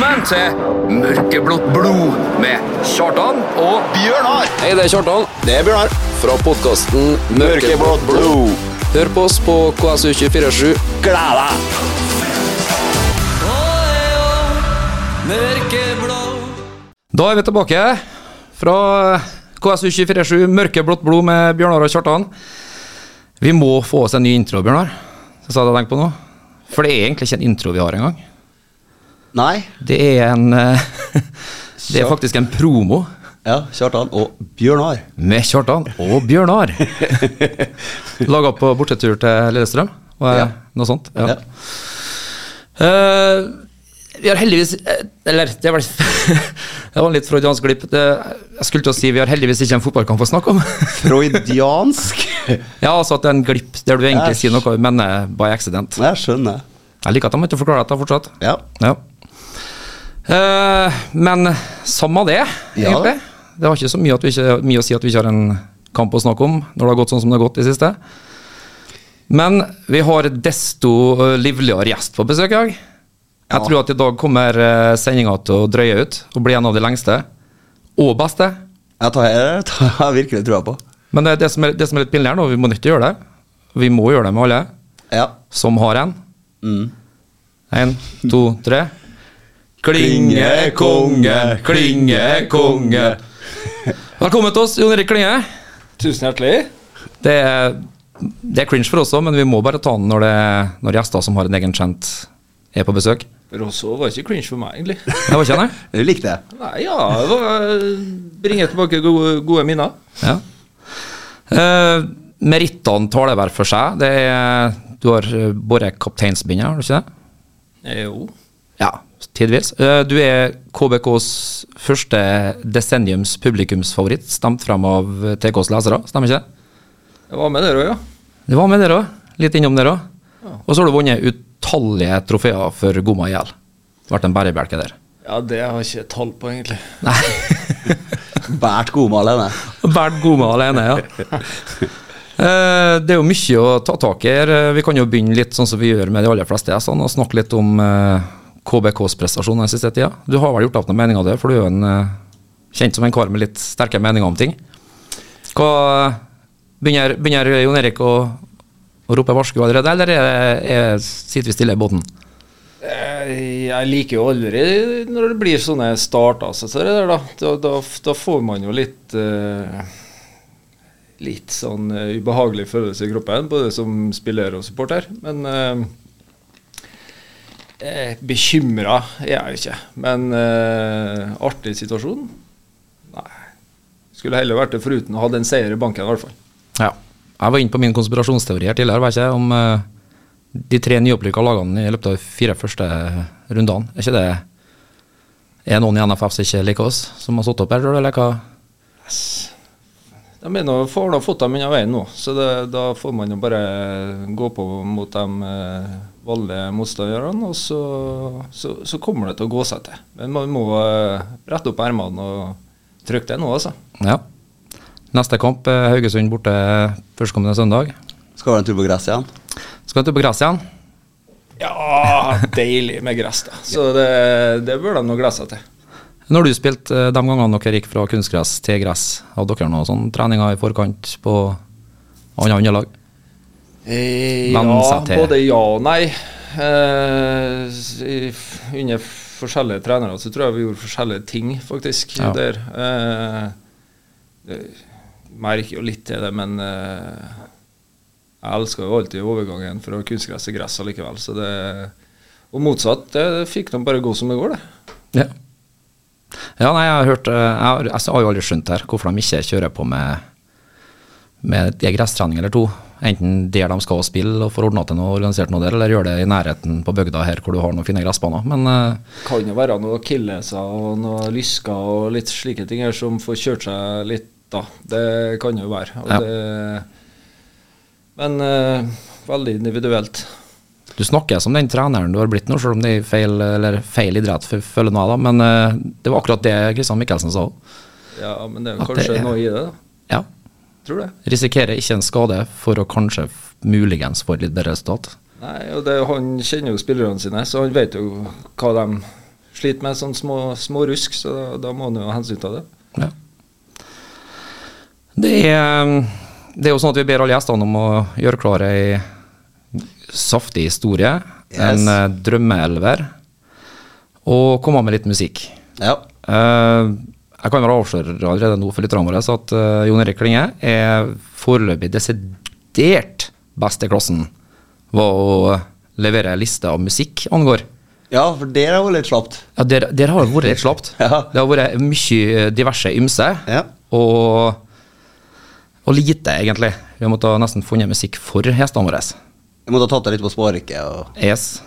Velkommen til Mørkeblått blod med Kjartan og Bjørnar! Hei, det er Kjartan Det er Bjørnar. fra podkasten Mørkeblått blod. Hør på oss på KSU247. Gled deg! Da er vi tilbake fra KSU247 Mørkeblått blod med Bjørnar og Kjartan. Vi må få oss en ny intro, Bjørnar. Det sa jeg tenkt på nå. For det er egentlig ikke en intro vi har engang. Nei. Det er en eh, Det er faktisk en promo Ja, Kjartan og Bjørnar. med Kjartan og Bjørnar. Laga på bortetur til Lillestrøm. Og, eh, Ja. Noe sånt. Ja. Ja. Uh, vi har heldigvis Eller, det var, det var en litt freudiansk glipp. Det, jeg skulle til å si vi har heldigvis ikke en fotballkamp å snakke om. Freudiansk. ja, altså at det er en glipp der du egentlig sier noe du mener by accident. Jeg skjønner. Jeg liker at de ikke forklarer dette fortsatt. Ja. Ja. Eh, men samme det, Ja. Det har ikke så mye, at vi ikke, mye å si at vi ikke har en kamp å snakke om når det har gått sånn som det har gått i siste. Men vi har desto eh, livligere gjest på besøk i dag. Jeg Ja. tror at i dag kommer uh, sendinga til å drøye ut og bli en av de lengste. Og beste. Jeg tar, jeg tar virkelig trua på. Men det, det, som er, det som er litt pinlig her nå, vi må nødt til å gjøre det. Vi må gjøre det med alle Ja. som har en. Mm. En, to, tre. Klinge konge, klinge konge. Velkommen til oss, Jon Erik Klinge. Tusen hjertelig. Det er, det er cringe for oss òg, men vi må bare ta den når, det, når gjester som har en egen kjent, er på besøk. Rosso var ikke cringe for meg, egentlig. Det var ikke han, Du likte det? Nei, ja, det var Bringer tilbake gode, gode minner. Ja. Eh, merittene taler hver for seg. Det er, du har eh, båret kapteinsbindet, har du ikke det? Eh, Jo. Ja, tidvis. Eh, Du er KBKs første desenniums publikumsfavoritt, stemt frem av TKs lesere, stemmer ikke det? Det var med der òg, ja. Det var med dere òg. Litt innom dere òg. Og så har du vunnet utallige trofeer for Goma IL. Vært en bærebjelke der. Ja, det har jeg ikke tall på, egentlig. Nei. Bært Goma alene. Bært Goma alene, ja. Eh, Det er jo mye å ta tak i her. Eh, Vi kan jo begynne litt sånn som vi gjør med de aller fleste gjestene, og snakke litt om KBKs prestasjon den siste tida. Du har vel gjort opp noen meninger av det, for du er jo en, eh, kjent som en kar med litt sterke meninger om ting. Hva Begynner, begynner Jon Erik å, å rope varsku allerede, eller er, er, sitter vi stille i båten? Eh, Jeg liker jo aldri når det blir sånne starter så da. Da, da. får man jo litt uh, Litt sånn eh, ubehagelig følelse i kroppen, både som spiller og supporter. Men uh, bekymra er jeg ikke. Men eh, artig situasjon? Nei. Skulle heller vært det foruten å ha den seier i banken, i hvert fall. Ja. Jeg var inne på min konspirasjonsteori her tidligere, var ikke, om eh, de tre nyopprykka lagene i løpet av de fire første rundene. Er ikke det Er noen i NFF som ikke liker oss, som har satt opp her, tror du, eller hva? De er nå, får nå fått dem unna veien nå, så det, da får man jo bare gå på mot dem. eh, vanlige motstanderne, og så, så, så kommer det til å gå seg til. Men man må rette brette opp ermene og trykke det nå, altså. Ja. Neste kamp er Haugesund borte førstkommende søndag. Skal være en tur på gress igjen? Skal en tur på gress igjen? Ja, deilig med gress, da. Så det, det bør de nå glede seg til. Når du spilte eh, de gangene dere gikk fra kunstgress til gress, hadde dere noen sånne treninger i forkant på andre underlag? Eh, ja, både ja og nei. Eh, under forskjellige trenere så tror jeg vi gjorde forskjellige ting, faktisk. Ja. Der. Eh, merker jo litt til det, men eh, jeg elsker jo alltid overgangen fra kunstgress til gress allikevel. Så det, og motsatt, det fikk de bare gå som det går, det. Ja. Ja, nei, jeg har hørt eh, Jeg har, jeg har jo aldri skjønt her hvorfor de ikke kjører på med med en gresstrening eller to. Enten der de skal spille og får ordna til noe organisert noe der, eller gjør det i nærheten på bygda her hvor du har noen fine gressbaner. Men uh, Kan jo være noe killeser og noen lysker og litt slike ting her som får kjørt seg litt, da. Det kan jo være. Ja. det, men uh, veldig individuelt. du snakker som den treneren du har blitt nå, selv om det er feil, eller feil idrett, føler jeg, da. Men uh, det var akkurat det Kristian Mikkelsen sa òg. Ja, men det er kanskje det er- noe i det, da. Ja. Tror det. Risikerer ikke en skade for å kanskje muligens få et litt bedre resultat. Nei, og det, Han kjenner jo spillerne sine, så han vet jo hva de sliter med sånn små, små rusk, så da, da må han jo hensyn til det. Ja. Det er, det er jo sånn at vi ber alle gjestene om å gjøre klar ei saftig historie. Yes. En eh, drømmeelver. Og komme med litt musikk. Ja. Eh, jeg kan vel avsløre allerede nå for lytterne våre at uh, Jon Erik Klinge er foreløpig desidert best i klassen hva å levere liste av musikk angår. ja, for det vært litt slapt. Ja, der, der har det vært litt slapt. Ja. Det har vært mye diverse ymse, Ja. og, og lite, egentlig. Vi har måttet nesten funnet musikk for gjestene våre. Vi måtte ha tatt det litt på sparket. Og... Yes.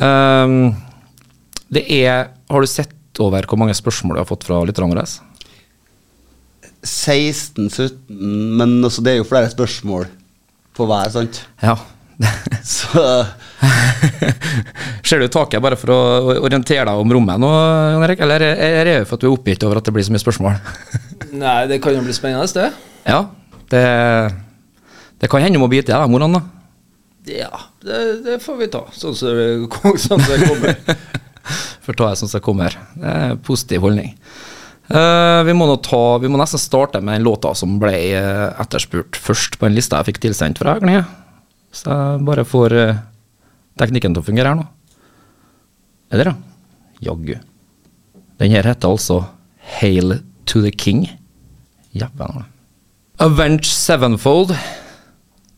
Um, det er Har du sett over hvor mange spørsmål du har fått fra lytterne våre? 16-17, men altså, det er jo flere spørsmål på hver, sant? Ja. Så Ser du taket bare for å orientere deg om rommet nå, Jan Erik? Eller er det for at du er oppgitt over at det blir så mye spørsmål? Nei, det kan jo bli spennende, det. ja, det, det kan hende du må bite i deg, moran da. Ja, det, det får vi ta, sånn som det, sånn som det kommer. For ta det som det kommer. Det er en positiv holdning. Uh, vi, må ta, vi må nesten starte med den låta som ble eh, etterspurt først på en lista jeg fikk tilsendt fra Klinge. Så jeg bare får uh, teknikken til å fungere her nå. Er det det? Jaggu. Den her heter altså Hail to the King. Jævlen. Avenge Sevenfold.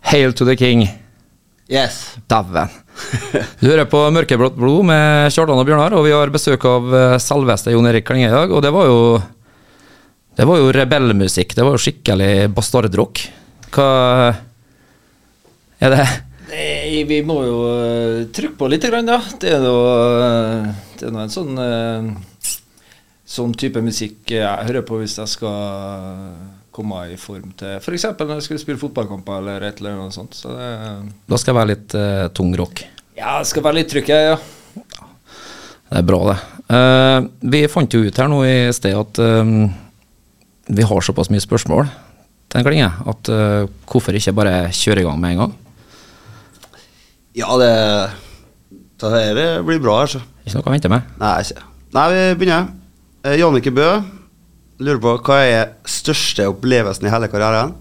Hail to the King. yes. Dæven. Du hører på Mørkeblått blod med Kjartan og Bjørnar, og vi har besøk av eh, selveste Jon Erik Klinge i dag. Og det var jo Det var jo rebellmusikk. Det var jo skikkelig bastardrock. Hva er det? Nei, vi må jo eh, trykke på litt, grann, ja. Det er nå eh, en sånn Sånn type musikk jeg hører på hvis jeg skal komme i form til f.eks. når jeg skulle spille fotballkamper eller et eller annet sånt. Så det, Da skal det være litt uh, tung rock. ja, det skal være litt trykk, ja. Det er bra, det. Uh, vi fant jo ut her nå i sted at uh, vi har såpass mye spørsmål til en klinge at hvorfor ikke bare kjøre i gang med en gang? Ja, det Det her blir bra, altså. Ikke noe å vente med. Nei, ikke. Nei, vi begynner. Eh, Jannicke Bø lurer på hva er største opplevelsen i hele karrieren?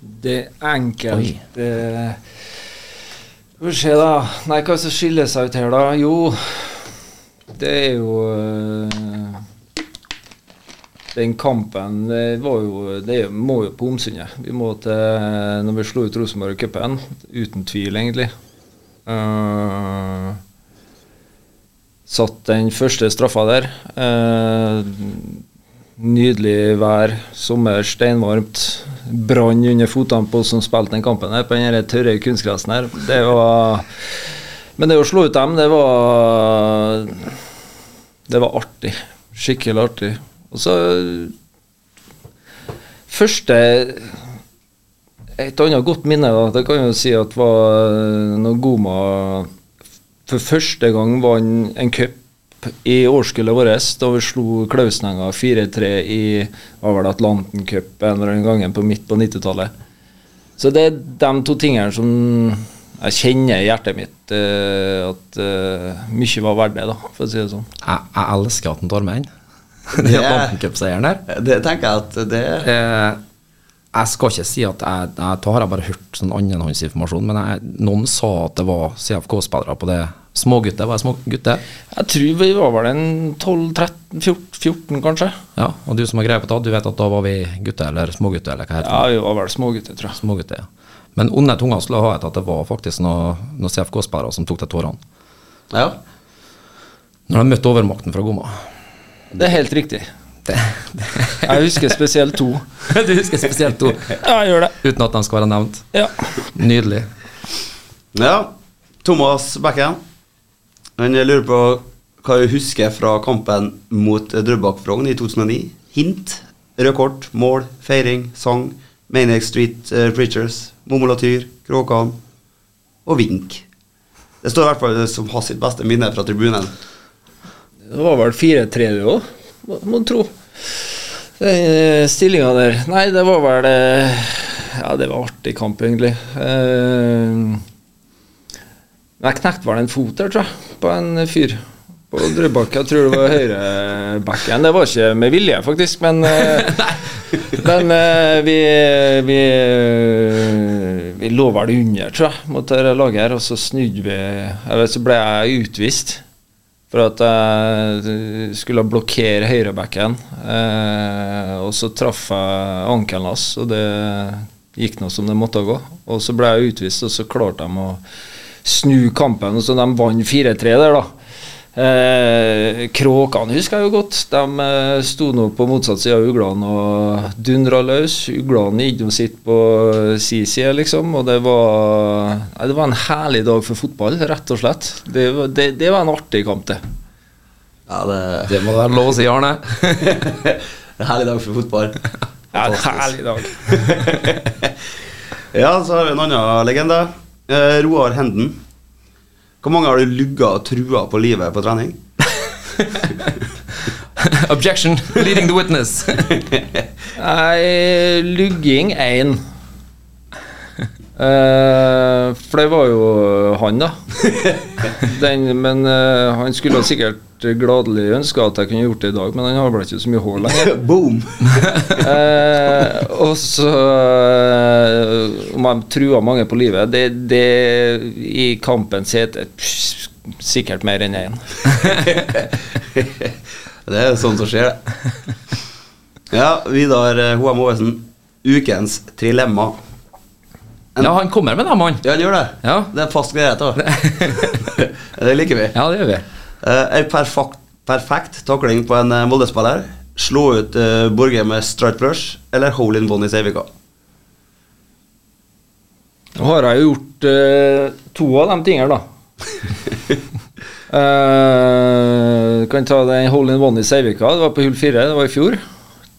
Det er enkelt eh, Skal vi se, da. Nei, hva som skiller seg ut her, da? Jo, det er jo øh, Den kampen det var jo Det må jo på omsynet. Vi må til Når vi slo ut Rosenborg i cupen. Uten tvil, egentlig. Eh, satt den første straffa der. Eh, nydelig vær, sommer, steinvarmt. Brann under føttene på oss som spilte den kampen her, på den tørre kunstgrasen her. Det var Men det å slå ut dem, det var Det var artig. Skikkelig artig. Og så Første Et annet godt minne, da, det kan jeg jo si at var når Goma for første gang vant en cup i årskullet vårt, da vi slo Klausenenga 4-3 i var vel Atlanten Cup en eller annen gang på midt på 90-tallet. Så det er de to tingene som jeg kjenner i hjertet mitt uh, at uh, mye var verdt det, da, for å si det sånn. Jeg, jeg elsker at han tar med den. Det er- Det tenker jeg at det Eh, jeg skal ikke si at jeg, jeg Da har jeg bare hørt sånn annenhåndsinformasjon, men jeg, noen sa at det var CFK-spillere på det. Smågutter, var det smågutter? Jeg tror vi var vel en 12-13-14, kanskje. Ja, og du som har greie på det, du vet at da var vi gutter, eller smågutter, eller hva heter Ja, vi var vel smågutter, tror jeg. Smågutter, ja. Men onde tunger skulle ha et at det var faktisk noen noe CFK-spillere som tok til tårene. Ja. Når de møtte overmakten fra Gomma. Det er helt riktig. Det, Jeg husker spesielt to. du husker spesielt to, Ja, jeg gjør det. uten at de skal være nevnt. Ja. Nydelig. ja. Thomas Bekken. Han lurer på hva du husker fra kampen mot Drøbak Frogn i 2009. Hint, rød kort, mål, feiring, sang, Maniac Street uh, Preachers, Momolatyr, Kråkan og vink. Det står i hvert fall som har sitt beste minne fra tribunen. Det var vel 4-3 du òg, må må du tro. Den stillinga der Nei, det var vel eh, Ja, det var artig kamp, egentlig. Eh, Jeg knekte vel en fot der, tror jeg, på en fyr. På Drøbak. Jeg tror det var høyrebacken. Det var ikke med vilje, faktisk, men eh, Men eh, vi, vi, vi lå vel under, tror jeg, mot dette laget her, og så snudde vi Eller Så ble jeg utvist. For at jeg skulle blokkere høyrebacken. Eh, og så traff jeg ankelen hans, og det gikk nå som det måtte gå. Og så ble jeg utvist, og så klarte de å snu kampen. Og Så de vant 4-3 der, da. Eh, Kråkene husker jeg jo godt. De eh, sto nå på motsatt side av uglene og dundra løs. Uglene gikk nå sitt på si side, liksom. Og det var, eh, det var en herlig dag for fotball, rett og slett. Det, var- det, det var en artig kamp, det. Ja, det Det må være lov å si, Arne. en herlig dag for fotball. Ja, en herlig dag. Ja, så har vi en annen legende. Eh, Roar Henden. Hvor mange har du lugga og trua på livet på trening? Objection. Leading the witness. Nei, lugging én. Eh, for det var jo han, da. Den, men uh, han skulle sikkert gladelig ønska at jeg kunne gjort det i dag, men han har vel ikke så mye hår lenger. Boom! uh, og så eh, Om jeg trua mange på livet det, det I kampens hete sikkert mer enn én. Det er sånn som skjer, det. Ja, Vidar eh, Hoem Ovesen. Ukens trilemma. En- Ja, han kommer med dem, han. Ja, han gjør det. Ja. Det er en fast greie, det liker vi. Ja, det gjør vi. Uh, en perfekt, perfekt takling på en eh, Molde-spiller. Slå ut uh, Borge med strike brush eller hole in one i Seivika. Nå har jeg jo gjort uh, to av de tingene, da. uh, kan ta den hole in one i Seivika. Det var på hull fire, det var i fjor.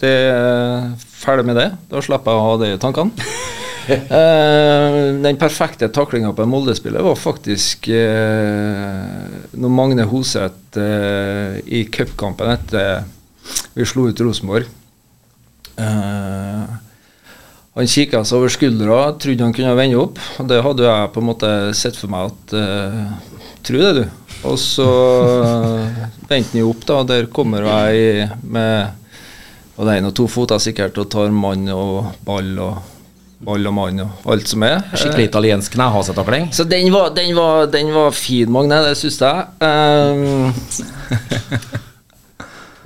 Det er Ferdig med det. Da slipper jeg å ha det i tankene. Eh, den perfekte taklinga på en Molde-spiller var faktisk uh, når Magne Hoseth eh, i cupkampen etter vi slo ut Rosenborg. Eh, han kikka seg over skuldra, trodde han kunne vende opp. Og det hadde jeg på en måte sett for meg at uh, Tro det, du. Og så vendte han jo opp, da. Der kommer jeg med og det er en og to føtter sikkert og tar mann og ball og ball og mann og alt som er. Skikkelig italiensk knehasetakling. Så den var, den var, den var fin, Magne. Det syns jeg. Um,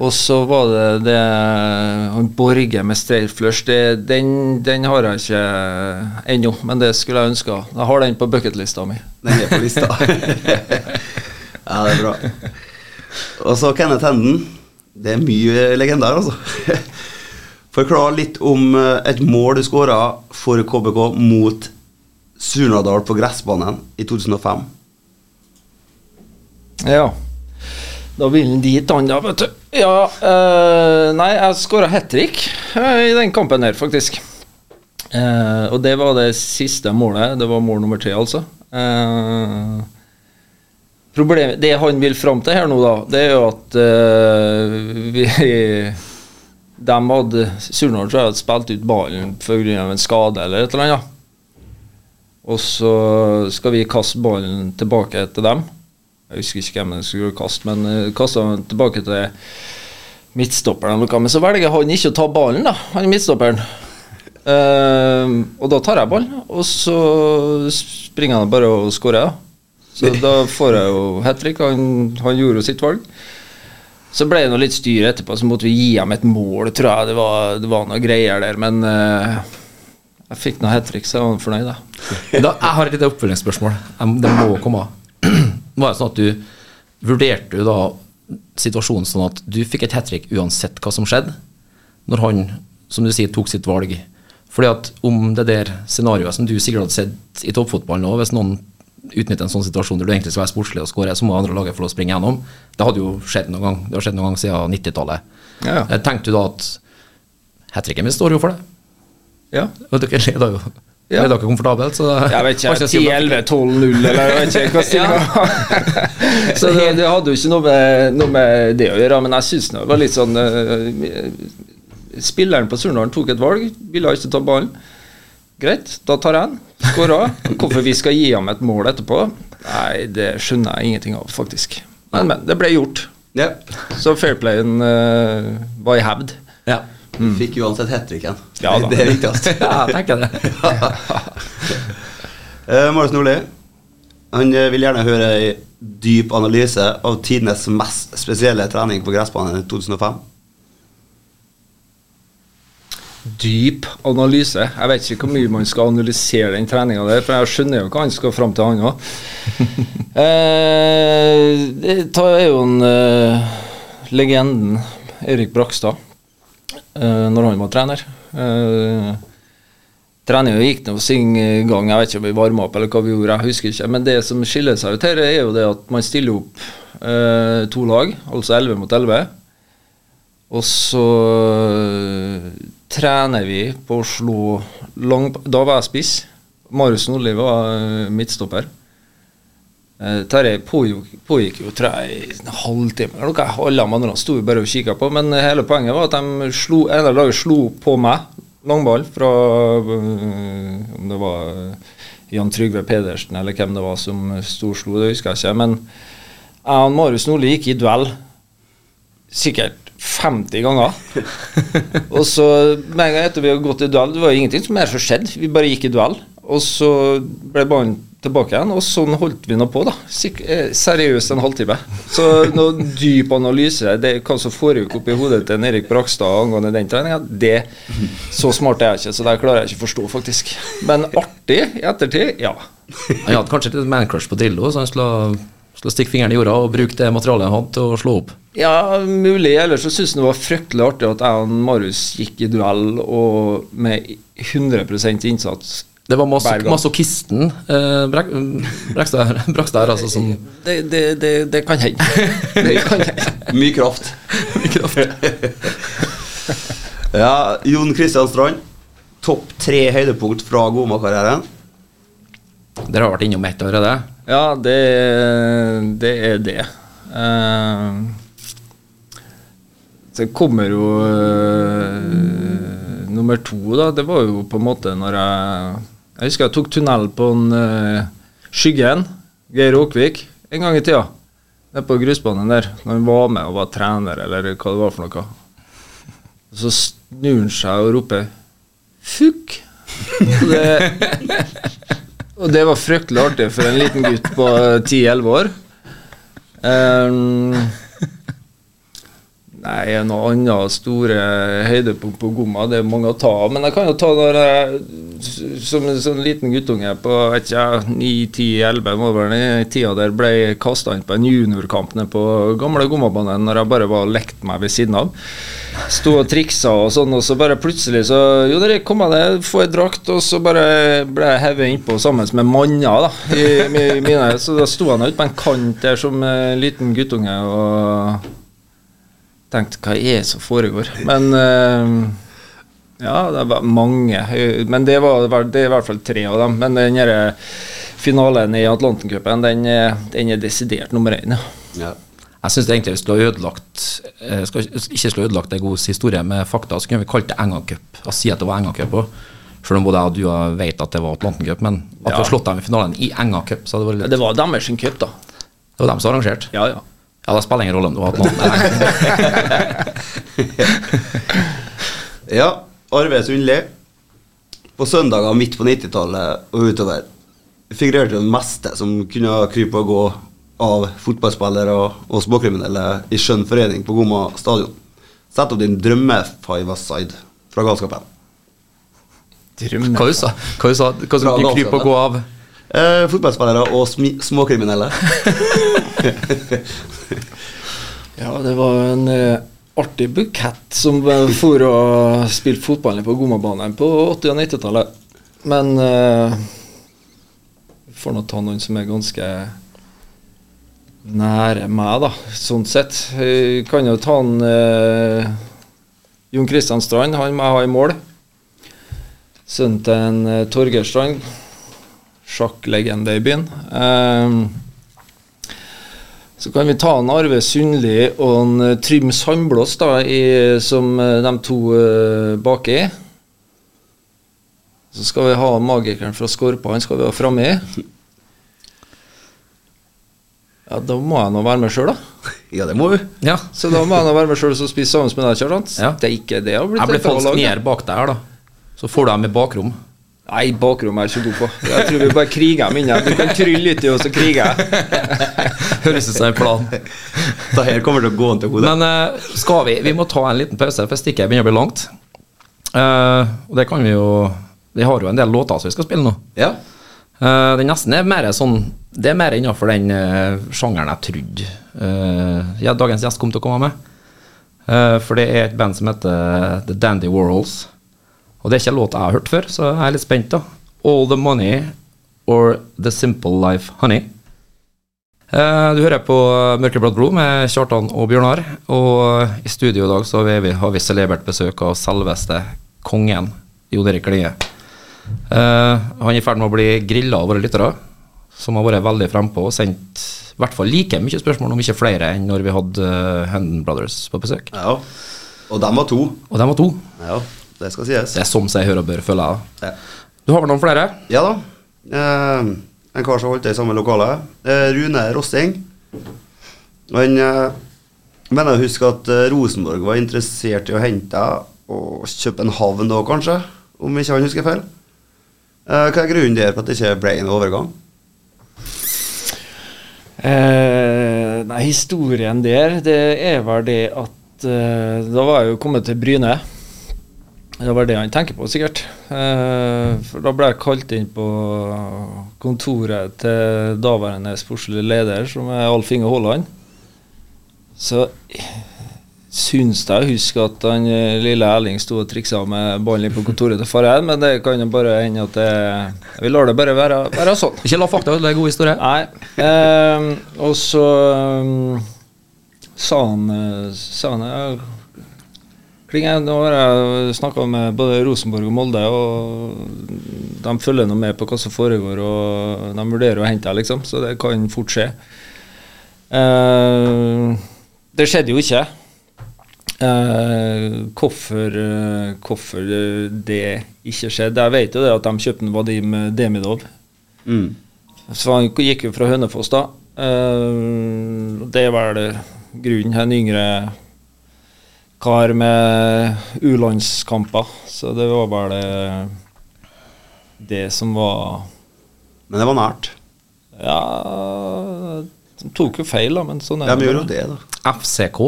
og så var det det Han Borge med straight flush. Det, den, den har jeg ikke ennå, men det skulle jeg ønska. Jeg har den på bucketlista mi. Den er på lista. ja, det er bra. Og så Kenneth Henden. Det er mye legender, altså. Forklar litt om eh, et mål du skåra for KBK mot Surnadal på gressbanen i 2005. Ja. Da vil han dit, han da, vet du. Ja, øh, nei, jeg skåra hat trick eh, i den kampen her, faktisk. Eh, og det var det siste målet. Det var mål nummer tre, altså. Eh, det han vil fram til her nå, da, det er jo at eh, vi De hadde Surnadal tror jeg hadde spilt ut ballen pga. en skade eller et eller annet. Og så skal vi kaste ballen tilbake til dem. Jeg husker ikke hvem jeg skulle kaste, men uh, kasta den tilbake til midtstopperen. Men så velger han ikke å ta ballen, da, han midtstopperen. Uh, og da tar jeg ballen, og så springer han bare og skårer. Så da får jeg jo hat trick. Han, han gjorde jo sitt valg. Så ble det noe litt styr etterpå, så måtte vi gi ham et mål, tror jeg. Det var, det var noe greier der, men uh, jeg fikk noe hat trick, så jeg var fornøyd, da. Da, jeg har et lite oppfølgingsspørsmål. Det må komme. Var det sånn at du vurderte du da situasjonen sånn at du fikk et hat trick uansett hva som skjedde, når han, som du sier, tok sitt valg? Fordi at om det der scenarioet som du sikkert hadde sett i toppfotball nå, hvis noen utnytter en sånn situasjon der du egentlig skal være sportslig og skåre, så må andre laget få lov å springe gjennom. Det hadde jo skjedd noen gang, det har skjedd noen gang siden 90-tallet. Ja. ja. Tenkte du da at hat tricken min står jo for det? Ja. Og dere leder jo Ja. Er dere komfortabelt, så Jeg vet ikke, Hva skal jeg si om det? 10-11-12-0 eller jeg vet ikke hva stillingen var. Så det, det hadde jo ikke noe med, noe med det å gjøre, men jeg syns det var litt sånn uh, Spilleren på Surnadal tok et valg, ville ikke ta ballen. Greit, da tar jeg den. Skåra. Hvorfor vi skal gi ham et mål etterpå, Nei, det skjønner jeg ingenting av, faktisk. Men, men. Det ble gjort. Ja. Så fairplayen uh, var i hevd. ja. Fikk uansett hat tricken. Ja da. det er viktigst. Ja, jeg tenker det. uh, Marius Nordli han eh, vil gjerne høre ei dyp analyse av tidenes mest spesielle trening på gressbanen i 2005. Dyp analyse. Jeg vet ikke hvor mye man skal analysere den treninga der, for jeg skjønner jo hva han skal fram til, han òg. eh, det er jo en eh, legenden Erik Brakstad, eh, når han var trener. Eh, Treninga gikk nå sin gang, jeg vet ikke om vi varma opp eller hva vi gjorde, jeg husker ikke. Men det som skiller seg ut her, er jo det at man stiller opp eh, to lag, altså 11 mot 11. Og så øh, trener vi på å slå lang Da var jeg spiss. Marius Nordli var øh, midtstopper. Eh, Terje pågikk, pågikk jo jeg, i en halvtime eller. Alle de andre sto bare og kikka på. Men hele poenget var at de slo, en av laget slo på meg. Langball fra Om det var Jan Trygve Pedersen eller hvem det var som storslo, det husker jeg ikke. Men jeg og Marius Nordli gikk i duell sikkert 50 ganger. og så med en gang etter vi hadde gått i duell, det var ingenting som mer som skjedde. Vi bare gikk i duell. Og så ble ballen tilbake igjen, og sånn holdt vi nå på, da. Eh, seriøst en halvtime. Så noe dyp analyse, det hva som foregikk oppi hodet til en Erik Brakstad angående den treninga, det Så smart er jeg ikke, så det klarer jeg ikke å forstå, faktisk. Men artig i ettertid, ja. Han hadde kanskje litt mancrush på Drillo, så han skulle, skulle stikke fingeren i jorda og bruke det materialet han hadde til å slå opp. Ja, mulig. Ellers så syns han det var fryktelig artig at jeg og Marius gikk i duell og med 100% innsats. Det var mas masochisten eh, Brek Brekstad her, altså, som Det, det, det, det kan hende. Det kan hende. Mye kraft. ja, Jon Kristian Strand. Topp tre høydepunkt fra Goma-karrieren. Dere har vært innom ett allerede. Ja, det, det er det. Eh, så kommer jo eh, nummer to, da. Det var jo på en måte når jeg Jeg husker jeg tok tunnel på en eh, Skyggen, Geir Åkvik, en gang i tida. Nede på grusbanen der. Når han var med og var trener, eller hva det var for noe. Og så snur han seg og roper 'fuck'. Og det, og det var fryktelig artig for en liten gutt på 10-11 år. Um, nei, noe annet store høydepunkt på Gomma, det er mange å ta av. Men jeg kan jo ta når jeg som en sånn liten guttunge på ikke, 9-10-11 må det være den tida der ble kasta inn på en juniorkamp nede på gamle Gommabanen når jeg bare var og lekte meg ved siden av. Sto og triksa og sånn, og så bare plutselig så Jo, dere kom jeg jeg får ei drakt, og så bare ble jeg hevet innpå sammen med manner, da. I, i, mine, så da sto han ute på en kant der som en liten guttunge og tenkte hva er det som foregår? Men eh, ja, det var mange. Men det, var, det er i hvert fall tre av dem. Men den finalen i Atlantencupen, den, er- den er desidert nummer én, ja. Ja. Jeg syns egentlig vi skulle ha ødelagt eh, skal ikke ha ødelagt en god historie med fakta, så kunne vi kalt det Enga Og si at det var Enga òg. Selv om både jeg og du vet at det var Atlantencup, men at vi har slått dem i finalen i Enga så hadde det vært litt Det var deres sin cup, da. Det var dem som arrangerte. Ja, ja. Ja, det spiller ingen rolle om du har hatt noen. ja. Arve Sundli. På søndager midt på 90-tallet og utover figurerte det meste som kunne krype og gå av fotballspillere og, småkriminelle i skjønn forening på Gomma stadion. Sett opp din drømme-five-a-side fra galskapen. Drømme. Hva du sa Hva du sa Hva som kunne krype og gå av? Eh, fotballspillere og småkriminelle. Ja, det var en uh, artig bukett som eh, for å spille fotball på Gommabanen på 80- og 90-tallet. Men uh, får nå ta noen som er ganske nære meg, da, sånn sett. Jeg kan jo ta en uh, Jon Kristian Strand, han jeg ha i mål. Sønnen til en uh, Torgeir Strand, sjakklegende i byen. Eh, så kan vi ta en Arve Sundli og en eh, Trym Sandblås, da, i, som eh, de to uh, baki. Så skal vi ha magikeren fra Skorpa, han skal vi ha framme i. Ja, da må jeg nå være med sjøl, da. Ja, det må du. Ja. Så da må jeg nå være med sjøl og spise sammen med deg, Kjartan. Ja. Det er ikke det har blitt Jeg blir falsk nier bak deg her, da. Så får du dem i bakrom. Nei, bakrommet er jeg ikke god på. Jeg tror vi bare kriger dem inne. Du kan trylle litt i oss og jeg. Høres ut som en plan. Det her kommer til å gå an til hodet. Men eh, skal vi Vi må ta en liten pause, for stikket begynner å bli langt. Uh, og det kan vi jo Vi har jo en del låter som vi skal spille nå. Ja. Uh, den nesten er mer sånn Det er mer innenfor den uh, sjangeren jeg trodde eh, ja, dagens gjest kom til å komme med. Eh, for det er et band som heter The Dandy Warhols. Og det er ikke en låt jeg har hørt før, så jeg er litt spent. da All The Money or The Simple Life Honey. Eh, du hører på Mørkeblått blod med Kjartan og Bjørnar. Og i studio i dag så har vi, har vi celebert besøk av selveste kongen Jon Erik Klinge. Eh, han er i ferd med å bli grilla av våre lyttere, som har vært veldig frempå og sendt i hvert fall like mye spørsmål, om ikke flere, enn når vi hadde uh, Henden Brothers på besøk. ja. Og dem var to. Og de var to. Ja, det skal sies. Det er som seg hør og bør, føler jeg. Ja. Du har vel noen flere? Ja da. Eh, en kar som holdt til i samme lokale. Eh, Rune Rossing. Og Han eh, mener å huske at eh, Rosenborg var interessert i å hente og kjøpe en havn da, kanskje? Om ikke han husker feil. Eh, hva er grunnen der på at det ikke ble en overgang? Eh, nei, historien der, det er vel det at eh, Da var jeg jo kommet til Bryne. Det var det han tenker på, sikkert. Eh, for da ble jeg kalt inn på kontoret til daværende sportslig leder, som er Alf Inge Haaland. Så syns jeg å huske at han eh, lille Erling sto og triksa med ballen på kontoret til Farheim, men det kan jo bare hende at det Vi lar det bare være, være sånn. Ikke la fakta ødelegge god historie. Nei. Eh, og så um, sa han, eh, sa han ja, Klinge, nå har jeg snakka med både Rosenborg og Molde, og de følger nå med på hva som foregår, og de vurderer å hente deg, liksom, så det kan fort skje. Uh, det skjedde jo ikke. Eh, hvorfor, uh, hvorfor det ikke skjedde Jeg vet jo det at de kjøpte Vadim Demidov. Mm. Så han gikk jo fra Hønefoss, da. Det er vel grunnen. En yngre kar med U-landskamper. Så det var bare det, det som var Men det var nært. Ja De tok jo feil, da, men sånn er Ja, men det gjorde jo det, da. FCK.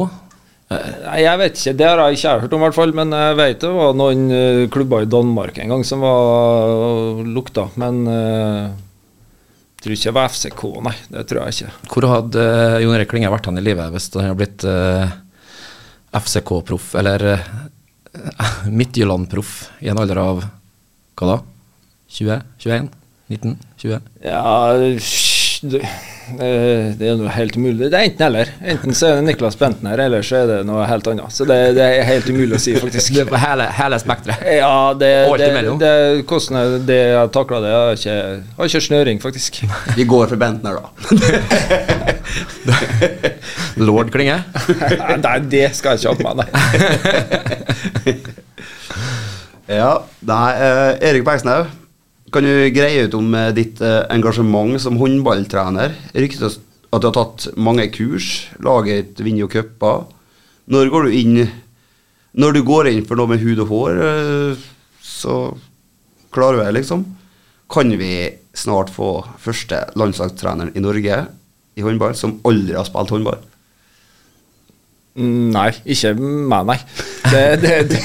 Nei, Jeg vet ikke, det har jeg ikke hørt om, i hvert fall. Men jeg vet det var noen eh, klubber i Danmark en gang som var lukta. Men eh, jeg tror ikke det var FCK, nei. Det tror jeg ikke. Hvor hadde eh, Jon Erik Klinge vært han i livet hvis han hadde blitt eh, FCK-proff, eller uh, Midtjylland-proff, i en alder av hva da? 20? 21? 19? 20? Ja, det, eh, det er noe helt umulig. Det er enten eller. Enten så er det Niklas Bentner, eller så er det noe helt annet. Så det, det er helt umulig å si, faktisk. Det var hele, hele spekteret. Ja, det, det, det, hvordan jeg, det jeg takla det, har ikke, har ikke snøring, faktisk. Vi går for Bentner, da. Lord Klinge. Nei, det skal jeg ikke ha på meg, nei. Ja, nei, eh, Erik Bergsnau, kan du greie ut om eh, ditt eh, engasjement som håndballtrener? Ryktes at du har tatt mange kurs, laget vinner jo cuper. Når går du inn Når du går inn for noe med hud og hår, eh, så klarer du det, liksom. Kan vi snart få første landslagstreneren i Norge i håndball som aldri har spilt håndball? Nei, ikke meg, nei. Det, det, det,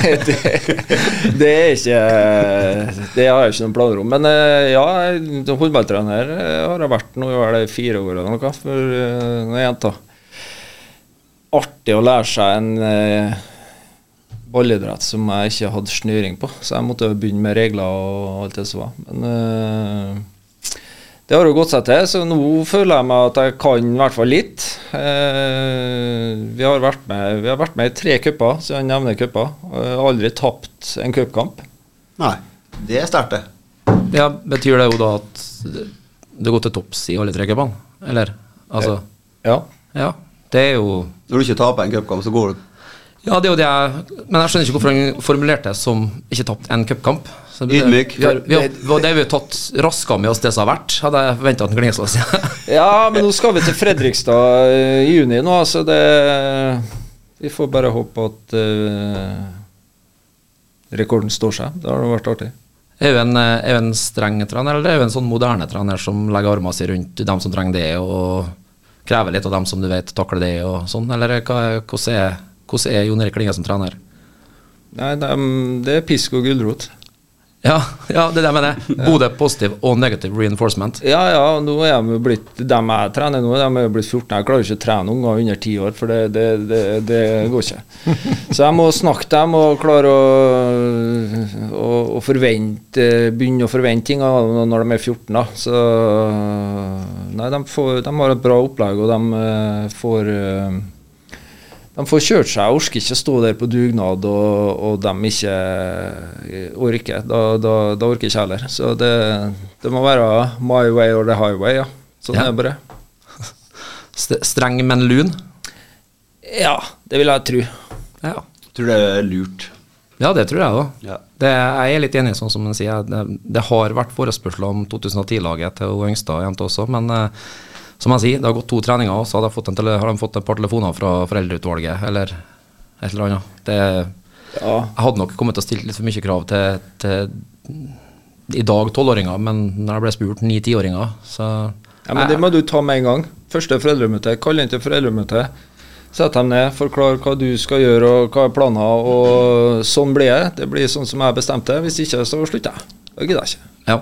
det, er ikke Det har jeg ikke noen planer om. Men eh, ja, håndballtrener eh, har jeg vært nå i det fire år eller noe for eh, noen jenter. Artig å lære seg en ballidrett som jeg ikke hadde snøring på, så jeg måtte begynne med regler og alt det som var. Men det har jo gått seg til, så nå føler jeg meg at jeg kan i hvert fall litt. Eh, vi, har vært med, vi har vært med i tre cuper, siden jeg nevner cuper. har Aldri tapt en cupkamp. Nei, det er sterkt, det. Ja, Betyr det jo da at du går til topps i alle tre cupene? Eller? Altså Ja. Ja. Det er jo Når du ikke taper en cupkamp, så går du Ja, det er jo det jeg Men jeg skjønner ikke hvorfor han formulerte det som ikke tapt en cupkamp. Ydmyk. Vi har, vi har, det har vi tatt raska med oss det som har vært, hadde jeg forventa at Glingsås Glingsås Ja, men nå skal vi til Fredrikstad eh, i juni nå, så det Vi får bare håpe at uh, rekorden står seg. Det har vært artig. Er jo en, eh, er jo en streng trener, eller er jo en sånn moderne trener som legger armene sine rundt dem som trenger det, og krever litt av dem som du vet takler det, og sånn? Eller hva, hvordan er, hvordan er Jon Erik Klinge som trener? Nei, dem- det er pisk og gulrot. Ja, ja, det er det jeg mener. Både positiv og negativ reinforcement. Ja, ja, nå er de blitt de jeg trener nå, de er blitt 14. Jeg klarer ikke å trene unger under 10 år, for det, det, det, det går ikke. Så jeg må snakke dem og klare å, å, å forvente Begynne å forvente ting når de er 14. da Så Nei, de, får, de har et bra opplegg, og de eh, får eh, de får kjørt seg. Jeg orker ikke stå der på dugnad og, og de ikke eh, orker. Da, da, da orker jeg ikke heller. Så det, det må være my way or the highway, ja. Sånn Ja. er det bare. St- Streng, men lun. Ja, det vil jeg tro. Ja. Tror det er lurt. Ja, det tror jeg òg. Ja. Jeg er litt enig, sånn som han sier. Det, det har vært forespørsler om 2010-laget til Yngstad og jente også, men eh, som jeg sier, det har gått to treninger, og så har de fått, fått et par telefoner fra foreldreutvalget, eller et eller annet. Det, Ja. jeg hadde nok kommet til å stille litt for mye krav til, til i dag tolvåringer, men når jeg ble spurt ni-tiåringer, så ja, Men det må du ta med en gang. Første foreldremøte. Kall inn til foreldremøte. Sett dem ned, forklar hva du skal gjøre og hva er planer, og sånn blir det. Det blir sånn som jeg bestemte. Hvis ikke, så slutter jeg. Det gidder jeg ikke. Ja.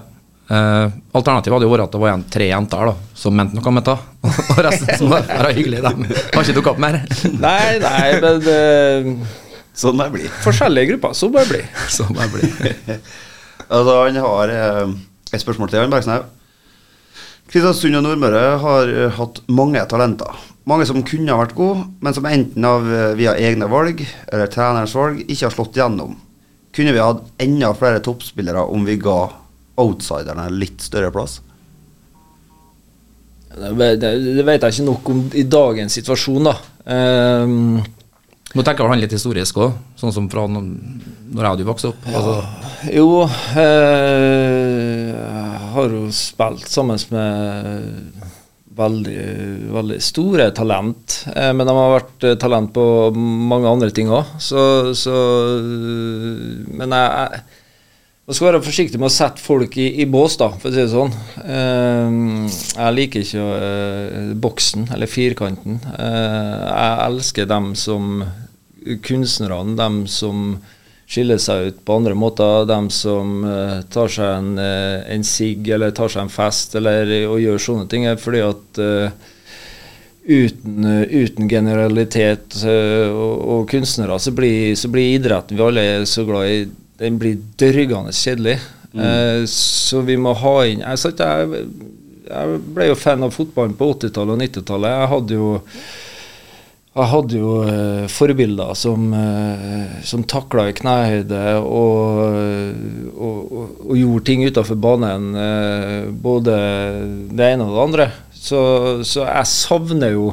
Eh, alternativet hadde jo vært at det var igjen tre jenter da, som mente noe med det. Og resten som var bare hyggelig. De har ikke dukket opp mer. Nei, nei, men uh, Sånn det blir. forskjellige grupper. Så bare bli. Sånn bare blir Altså, han har eh, et spørsmål til, han Bergsnau. Kristiansund og Nordmøre har uh, hatt mange talenter. Mange som kunne ha vært gode, men som enten av uh, via egne valg eller trenerens valg ikke har slått gjennom. Kunne vi hatt enda flere toppspillere om vi ga outsiderne litt større plass? Det, vet jeg ikke nok om i dagens situasjon, da. Um, Nå tenker jeg han litt historisk òg, sånn som fra når jeg hadde vokst opp. Altså, jo, eh, har jo spilt sammen med veldig, veldig store talent. Eh, men de har vært eh, talent på mange andre ting òg. Så, så Men jeg, jeg man skal være forsiktig med å sette folk i, i bås, da, for å si det sånn. Uh, jeg liker ikke uh, boksen, eller firkanten. Uh, jeg elsker dem som kunstnerne, dem som skiller seg ut på andre måter. Dem som tar seg en, en sigg, eller tar seg en fest, eller og gjør sånne ting. Fordi at uten, uten generalitet og, og kunstnere, så blir, så blir idretten vi alle er så glad i, den blir dørgende kjedelig. Eh, så vi må ha inn Jeg, sagt, jeg, jeg ble jo fan av fotballen på 80-tallet og 90-tallet. Jeg hadde jo jeg hadde jo eh, forbilder som, eh, som takla i knehøyde og, og, og, og gjorde ting utafor banen, eh, både det ene og det andre. Så, så jeg savner jo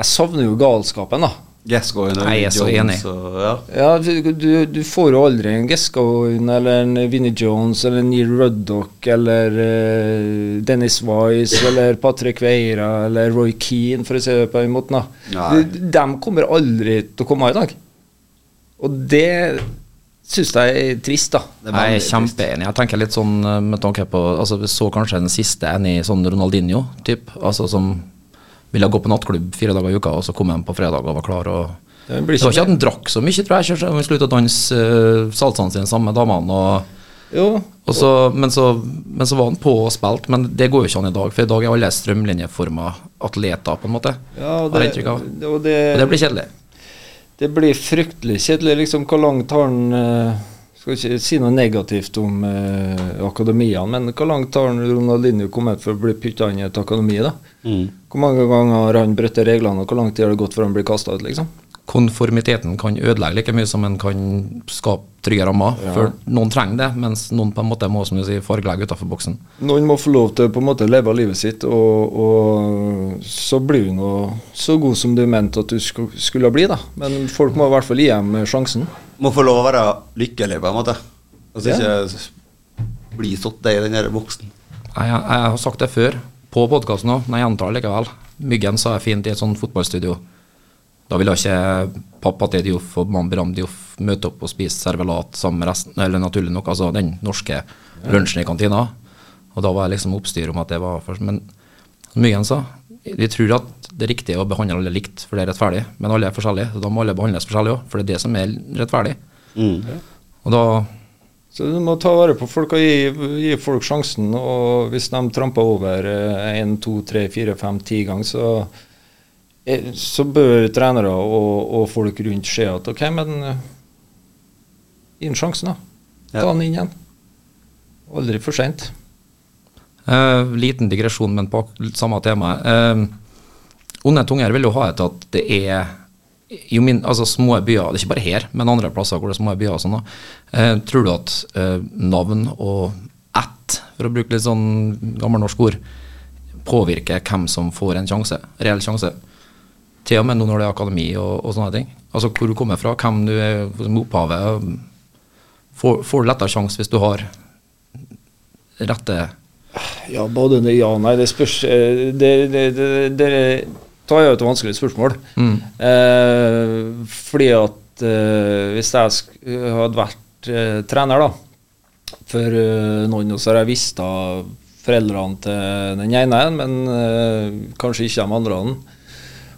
Jeg savner jo galskapen, da. Gascoigne og Nei, jeg er så Jones enig. og- ja. Ja, du, du- du får jo aldri en Gascoigne eller en Vinnie Jones eller Neil Ruddock eller uh, Dennis Wise eller Patrick Veira eller Roy Keane, for å si det på den måten. De, kommer aldri til å komme i dag. Og det syns jeg er trist, da. Er jeg er kjempeenig. Jeg tenker litt sånn eh, med tanke på altså, Vi så kanskje den siste en i sånn Ronaldinho-typ. Altså som ville gå på nattklubb fire dager i uka, og så kom han på fredag og var klar. og Det blir Det var ikke ikke at han drakk så mye, tror jeg. Han sluttet å danse uh, salsaen sin sammen med damene. Og, Jo, og så, men, så, men så var han på og spilte, men det går jo ikke an i dag. For i dag er alle strømlinjeforma atleter, på en måte. ja, og det, og det, Og det blir kjedelig. det blir fryktelig kjedelig. liksom Hvor langt har han eh, Skal ikke si noe negativt om eh, akademiene, men hvor langt har han Ronaldinho kommet for å bli putta inn i et akademi? da? Mm. Hvor mange ganger har han brutt reglene, og hvor lang tid har det gått før han blir kasta ut? liksom? konformiteten kan ødelegge like mye som en kan skape trygge rammer. For noen trenger det, mens noen på en måte må som du sier, fargelegge utenfor boksen. Noen må få lov til på en måte leve livet sitt, og, og så blir du nå så god som du mente at du skulle bli. da. Men folk må i hvert fall gi dem sjansen. Må få lov å være lykkelig, på en måte. Altså Ja. ikke bli satt i den der boksen. Jeg, jeg, jeg har sagt det før, på podkasten òg, men jeg gjentar likevel. Myggen sa jeg fint i et sånt fotballstudio. Da ville ikke pappa til Dioff og mamma Bram Dioff møte opp og spise servelat sammen med resten, eller naturlig nok, altså den norske lunsjen i kantina. Og da var jeg liksom oppstyr om at det var først. Men Myggen sa, vi tror at det er riktig å behandle alle likt, for det er rettferdig. Men alle er forskjellige, så da må alle behandles forskjellig òg, for det er det som er rettferdig. Og da Så du må ta vare på folk og gi, gi folk sjansen. Og hvis de tramper over én, to, tre, fire, fem, ti ganger, så, eh, så bør trenere og, og folk rundt se at OK, men eh, gi ham sjansen, da. Ta han inn igjen. Aldri for seint. Uh, liten digresjon, men på samme tema. Uh, onde tunger vil jo ha et at det er jo min, altså små byer, det er ikke bare her, men andre plasser hvor det er små byer og sånn, eh, tror du at eh, navn og ett, for å bruke litt sånn gammelnorsk ord, påvirker hvem som får en sjanse, reell sjanse? Til og med nå når det er akademi og, og sånne ting. Altså hvor du kommer fra, hvem du er opphavet. Får, får du lettere sjanse hvis du har rette Ja, både ja og nei. Det spørs det, Det, det, det, det var jo et vanskelig spørsmål. Eh, fordi at eh, hvis jeg hadde vært eh, trener, da, for eh, noen, så har jeg visst av foreldrene til den ene, men eh, kanskje ikke de andre.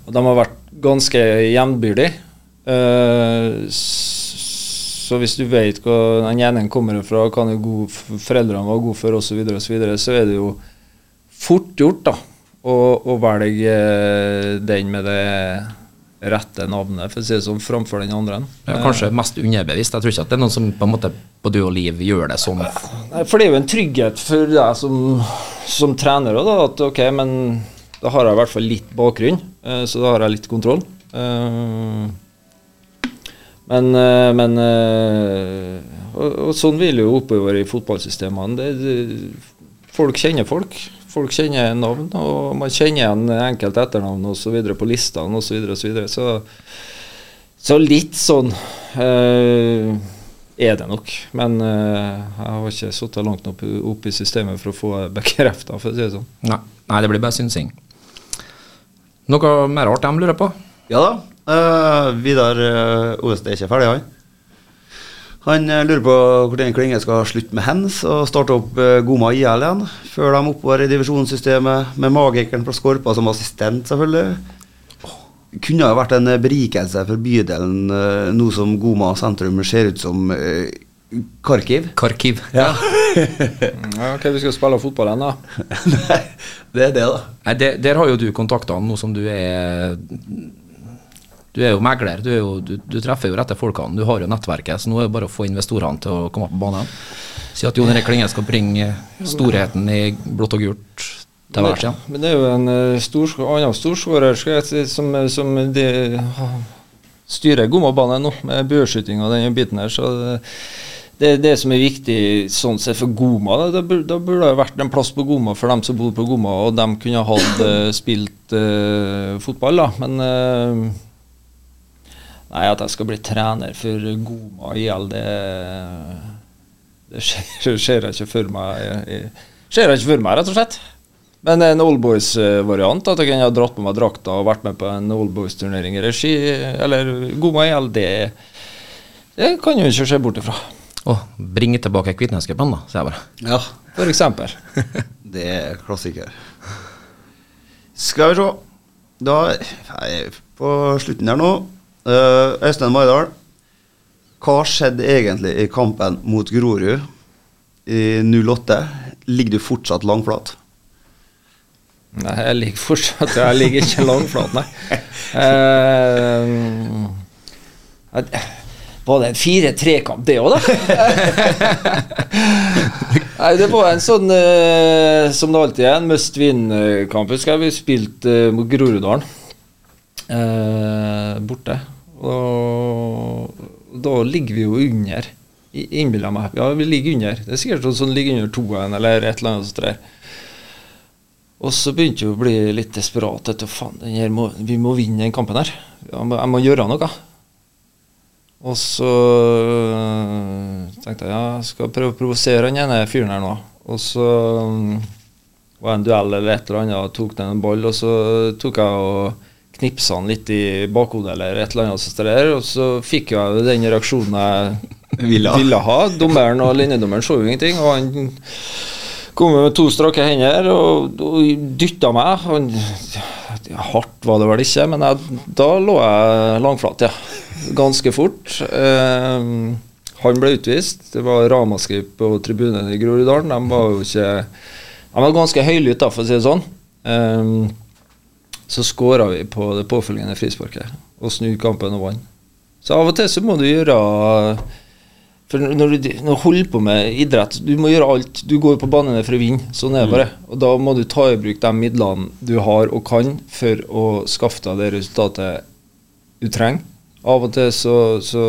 Og de har vært ganske jevnbyrdige. Eh, så hvis du vet hvor den ene kommer fra, hva foreldrene var gode for osv., så, videre, og så, videre, så er det jo fort gjort da, å, å velge eh, den med det rette navnet, for å si det sånn, framfor den andre. Ja, kanskje mest underbevisst. Jeg tror ikke at det er noen som på en måte på du og liv gjør det sånn. Nei, for det er jo en trygghet for deg som, som trener òg, at ok, men da har jeg i hvert fall litt bakgrunn, eh, så da har jeg litt kontroll. Eh, men, eh, men eh, og, og sånn vil jo oppover i fotballsystemene. Det, det, folk kjenner folk. Folk kjenner navn, og man kjenner igjen enkelt etternavn osv. på listene osv. Så, videre, og så, videre. så så litt sånn eh, er det nok. Men eh, jeg har ikke sittet langt opp, opp i systemet for å få bekrefta, for å si det sånn. Nei, nei det blir bare synsing. Noe mer rart de lurer på? Ja da. Uh, Vidar uh, Olestad er ikke ferdig, han. Han eh, lurer på hvor Klinge skal slutte med hens og starte opp uh, Goma IL igjen. Før de oppover i divisjonssystemet med magikeren fra Skorpa som assistent, selvfølgelig. Kunne jo vært en eh, berikelse for bydelen eh, nå som Goma sentrum ser ut som eh, Kharkiv. Kharkiv. Ja. Ja, ok, Vi skal spille fotball ennå. Nei, det er det, da. Nei, det, der har jo du kontakta nå som du er Du er jo megler. Du, er jo, du, du treffer jo rette folkene. Du har jo nettverket, så nå er det bare å få investorene til å komme på banen. Si at Jon Erik Klinge skal bringe storheten i blått og gult til værs igjen. Men det er jo en uh, stor, annen storskårer jeg si, som, som de, ha- styrer Gommabanen nå, med bueskyting og den biten her. så det, det er det som er viktig sånn sett for Goma. Da, da, da burde det vært en plass på Goma for dem som bor på Goma, og de kunne hatt eh, spilt uh, fotball, da. Men eh, Nei, at jeg skal bli trener for Goma IL, det, det ser, ser jeg ikke for meg. Jeg, ser jeg ikke for meg, rett og slett. Men en oldboys-variant, at jeg kunne ha dratt på meg drakta og vært med på en oldboys-turnering i regi, eller Goma IL, det, det kan jo ikke se bort ifra. Å, bringe tilbake Kvitnescupen, da, sier jeg bare. Ja. For eksempel. Det er klassiker. Skal vi se. Da er jeg på slutten her nå. Eh, Øystein Maridal. Hva skjedde egentlig i kampen mot Grorud i 08? Ligger du fortsatt langflat? Nei, jeg ligger fortsatt Jeg ligger ikke langflat, nei. Uh, var det en fire-tre-kamp, det òg, da? Nei, det var en sånn uh, som det alltid er, en must win-kamp. Husker jeg vi spilte uh, mot Groruddalen eh, borte. Og da ligger vi jo under, innbiller meg. Ja, vi ligger under. Det er sikkert sånn som ligger under toen eller et eller annet sånt der. Og så begynte jeg å bli litt desperat. Etter, faen, må, vi må vinne den kampen her. Jeg må, jeg må gjøre noe. Og så øh, tenkte jeg ja, jeg skal prøve å provosere han ene fyren her nå. Og så øh, var det en duell eller et eller annet, og tok den en ball, og så tok jeg og knipsa han litt i bakhodet eller et eller annet der, og så fikk jeg den reaksjonen jeg Ville. ville ha. Dommeren og linjedommeren så jo ingenting, og han kom med to strake hender og, og dytta meg. Og, hardt var det vel ikke, men jeg, da lå jeg langflat, ja. Ganske fort. Eh, han ble utvist. Det var ramaskrik på tribunen i Groruddalen. De var jo ikke De var ganske høylytte, for å si det sånn. Eh, så skåra vi på det påfølgende frisparket og snudde kampen og vant. Så av og til så må du gjøre for når du, når du holder på med idrett, du må gjøre alt. Du går på banen for å vinne. Sånn er det bare. Og da må du ta i bruk de midlene du har og kan for å skaffe deg det resultatet du trenger. Av og til så, så,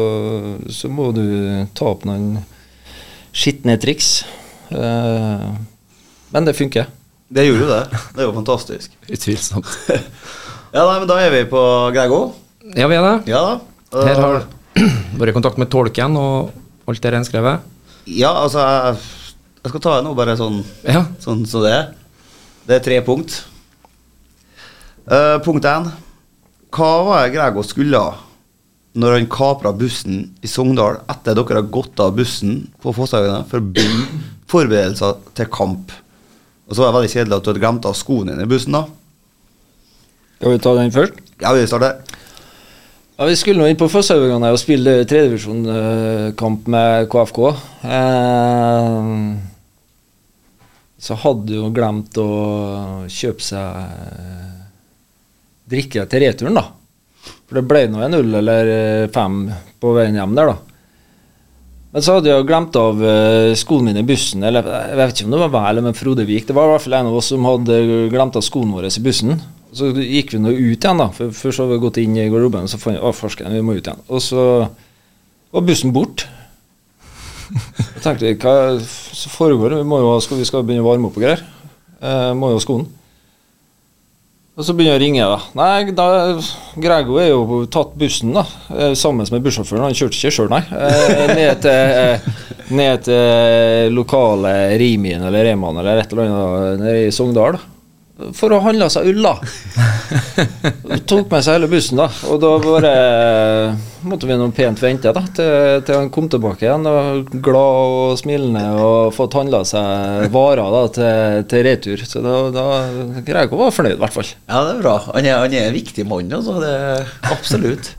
så må du ta opp noen skitne triks. Eh, men det funker. Det gjorde jo det. Det er jo fantastisk. Utvilsomt. Ja, nei, men da er vi på Grego. Ja, vi er det. Ja da. Her har vært i kontakt med tolken og alt det renskrevet. Ja, altså jeg, jeg skal ta nå bare sånn Ja. Sånn som det er. Det er tre punkt. Uh, punkt én. Hva var det Grego skulle når han kapra bussen i Sogndal etter dere har gått av bussen på Fosshaugene for forberedelser til kamp? Og så var det veldig kjedelig at du hadde glemt av skoene dine i bussen, da. Skal vi ta den først? Ja, vi starter. Ja, Vi skulle nå inn på Fosshaugane og spille tredjevisjonskamp med KFK. Eh, så hadde jo glemt å kjøpe seg drikke til returen, da. For det ble nå en null eller eh, fem på veien hjem der, da. Men så hadde jeg glemt av uh, skoene mine i bussen. Eller jeg vet ikke om det var meg med Frode Vik. Det var i hvert fall en av oss som hadde glemt av skoene våre i bussen. Så gikk vi nå ut igjen, da. For Først hadde vi gått inn i garderoben, så fant vi å, farsken, vi må ut igjen. Og så var bussen bort. Jeg tenkte hva som foregår? Vi, må jo, skal, vi skal begynne å varme opp og greier. Eh, må jo ha skoen. Og så begynner jeg å ringe. da Nei, da, Grego er jo tatt bussen da eh, sammen med bussjåføren. Han kjørte ikke sjøl, nei. Eh, ned til, eh, ned til lokale Rimien eller Reman eller et eller annet nede i Sogndal. For å handle seg ull, da. Tok med seg hele bussen, da. Og da bare måtte vi noe pent vente da til, til han kom tilbake igjen. Og glad og smilende og fått handla seg varer da til, til retur. Så da, da å var fornøyd, i hvert fall. Ja, det er bra. Han er, han er en viktig mann, altså. Det absolutt.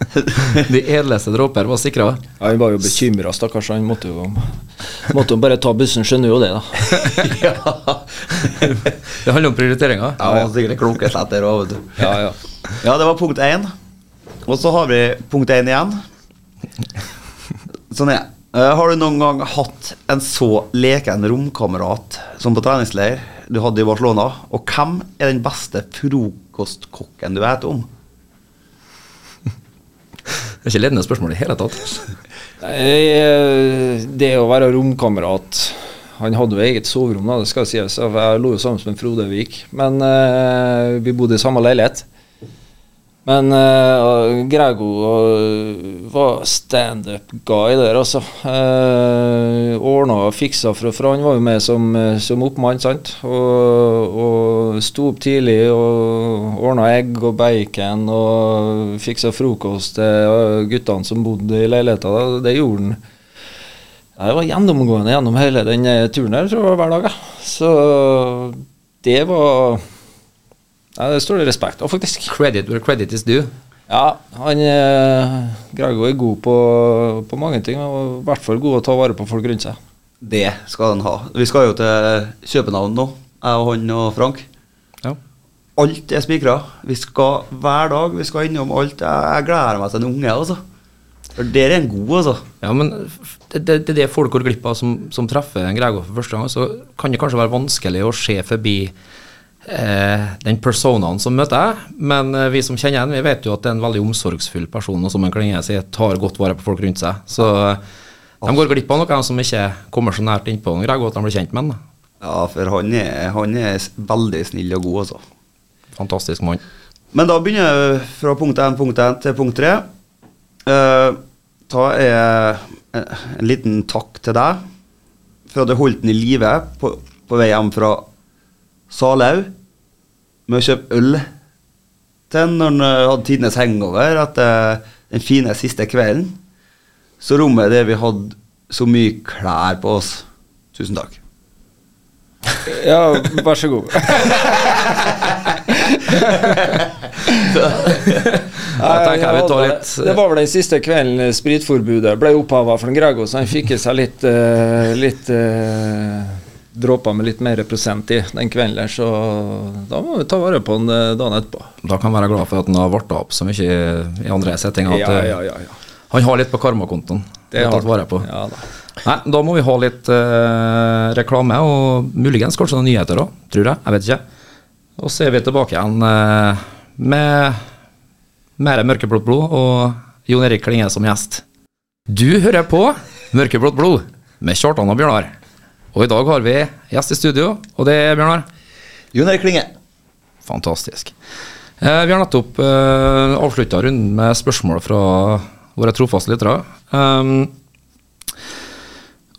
De edleste dråper var sikra. Ja, Han var jo bekymra, stakkars. Han måtte jo, måtte jo bare ta bussen, skjønner jo det, da. ja. Det handler om prioriteringer. Ja, ja. sikkert en klokkeslett òg, vet du. Ja, ja. Ja, det var punkt én. Og så har vi punkt én igjen. Sånn er Eh, Har du noen gang hatt en så leken romkamerat som på treningsleir du hadde i Barcelona? Og hvem er den beste frokostkokken du vet om? Det er ikke ledende spørsmål i hele tatt. Eh, Det å være romkamerat Han hadde jo eget soverom, da, det skal sies. Jeg lå jo sammen med Frode Vik. Men eh, vi bodde i samme leilighet. Men uh, Grego uh, var standup-guy der, altså. Uh, ordna og fiksa fra, for han var jo med som, eh, som oppmann, sant. Og, og sto opp tidlig og ordna egg og bacon og fiksa frokost til guttene som bodde i leiligheta. Det gjorde han. Ja, det var gjennomgående gjennom hele den eh, turen her, tror jeg, hver dag. Ja. Så det var Ja, det står det respekt av, faktisk. Credit where credit is due. Ja, han eh, Grego er god på, på mange ting, og i hvert fall god å ta vare på folk rundt seg. Det skal han ha. Vi skal jo til København nå, jeg og han og Frank. Ja. Alt er spikra. Vi skal hver dag. Vi skal innom alt. Jeg, jeg gleder meg til en unge, altså. For der er en god, altså. Ja, men det, det, det er det folk går glipp av som, som treffer en Grego for første gang. Så kan det kanskje være vanskelig å se forbi eh, den personaen som møter jeg, men eh, vi som kjenner ham, vi vet jo at det er en veldig omsorgsfull person, og som en klinge sier, tar godt vare på folk rundt seg. Så eh, de går glipp av noe som ikke kommer så nært innpå Greg, og at de blir kjent med ham. Ja, for han er, han er veldig snill og god, altså. Fantastisk mann. Men da begynner jeg fra punkt 1, punkt 1 til punkt 3. Uh, da er en, en liten takk til deg for at du holdt den i live på, på vei hjem fra Salau med å kjøpe øl til når han eh, hadde tidenes hangover etter den fine siste kvelden. Så rommet der vi hadde så mye klær på oss. Tusen takk. Ja, vær så god. Tenker jeg vi Det var vel den siste kvelden eh, spritforbudet ble opphava for Gregor, Grego, så han fikk i seg litt, eh, litt eh, dråper med litt mer prosent i den kvelden der, så da må vi ta vare på han eh, dagen etterpå. Da kan man være glad for at han har varta opp så mye i, andre settinger. At, Ja, eh, ja, ja. Han har litt på karmakontoen. Det har tatt vare på. Ja, da. Nei, da må vi ha litt eh, reklame, og muligens kanskje noen nyheter òg, tror jeg. Jeg vet ikke. Og så er vi tilbake igjen eh, med mer mørkeblått blod og Jon Erik Klinge som gjest. Du hører på Mørkeblått blod med Kjartan og Bjørnar. Og i dag har vi gjest i studio, og det er Bjørnar. Jon Erik Klinge. Fantastisk. Eh, vi har nettopp eh, avslutta runden med spørsmål fra våre trofaste lyttere. Um,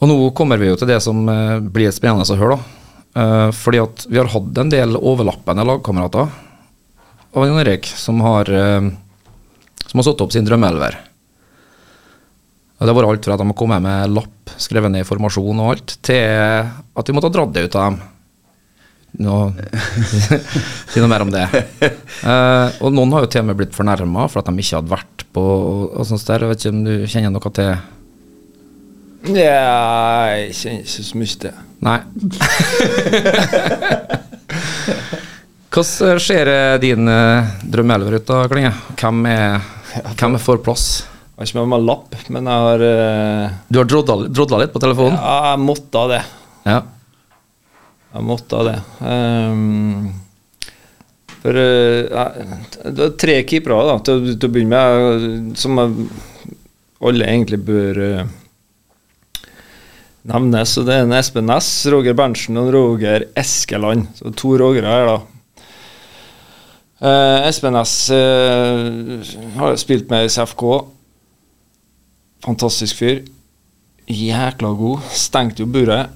og nå kommer vi jo til det som eh, blir spennende å høre, da. Eh, fordi at vi har hatt en del overlappende lagkamerater av Jon Erik som har eh, Som har satt opp sin drømmeelver. Det har vært alt fra at de har kommet med lapp, skrevet ned informasjon og alt, til at vi måtte ha dratt det ut av dem. Nå Si noe mer om det. Eh, og noen har jo til og med blitt fornærma for at de ikke hadde vært på og sånt der. Jeg vet ikke om du kjenner noe til Nja, jeg kjenner ikke så mye til. Nei. Hvordan ser din uh, drømmeelver ut, da, Klinge? Hvem er hvem får plass? Jeg har ikke med meg lapp, men jeg har uh, Du har drodla, litt på telefonen? Ja, jeg måtte det. Ja. Jeg måtte det. Um, for uh, Det er tre keepere da, til, til å begynne med, eh, som jeg- alle egentlig bør uh, nevnes. Og det er en Espen Næss, Roger Berntsen og Roger Eskeland. Så to Rogere her, da. Uh, Espen Næss uh, har spilt med i CFK. Fantastisk fyr. Jækla god. Stengte jo buret.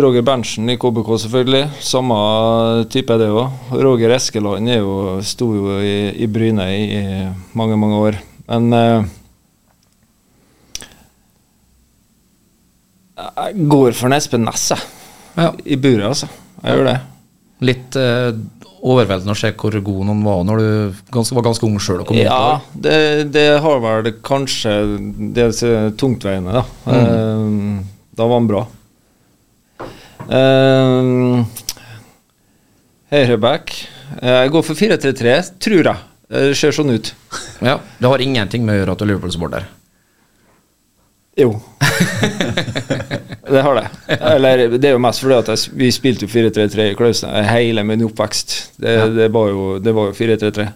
Roger Berntsen i KBK, selvfølgelig. Samme type det òg. Roger Eskeland er jo, sto jo i, i Bryne i, i mange, mange år. Men eh, jeg går for en Espen Næss, jeg. ja. I buret, altså. Jeg gjør det. Litt eh, overveldende å se hvor god noen var når du ganske, var ganske ung sjøl Ja, det, det har vel kanskje det tungtveiende, da. Eh, da var han bra. Uh, Høyreback. Eh, jeg går for 4-3-3, tror jeg. Det ser sånn ut. Ja, Det har ingenting med å gjøre at du er Liverpool-supporter. Jo. det har det. Eller det er jo mest fordi at jeg, vi spilte jo 4-3-3 i Klausen hele min oppvekst. Det, det var jo, jo 4-3-3.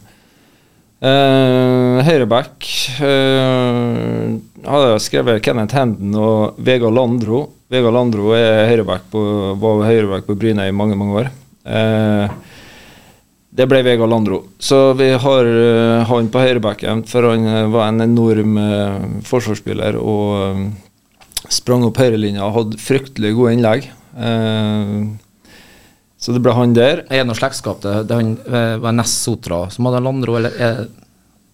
Uh, Høyreback uh, hadde jeg skrevet Kenneth Henden og Vegard Landro. Vegard Landro er høyreback på, var høyreback på Bryne i mange, mange år. Uh, det ble Vegard Landro. Så vi har uh, han på høyrebacken, for han eh, var en enorm uh, forsvarsspiller og eh, sprang opp høyrelinja og hadde fryktelig gode innlegg. Eh, så det ble han der. Er det noe slektskap til det han eh, var Ness Sotra som hadde Landro, eller er,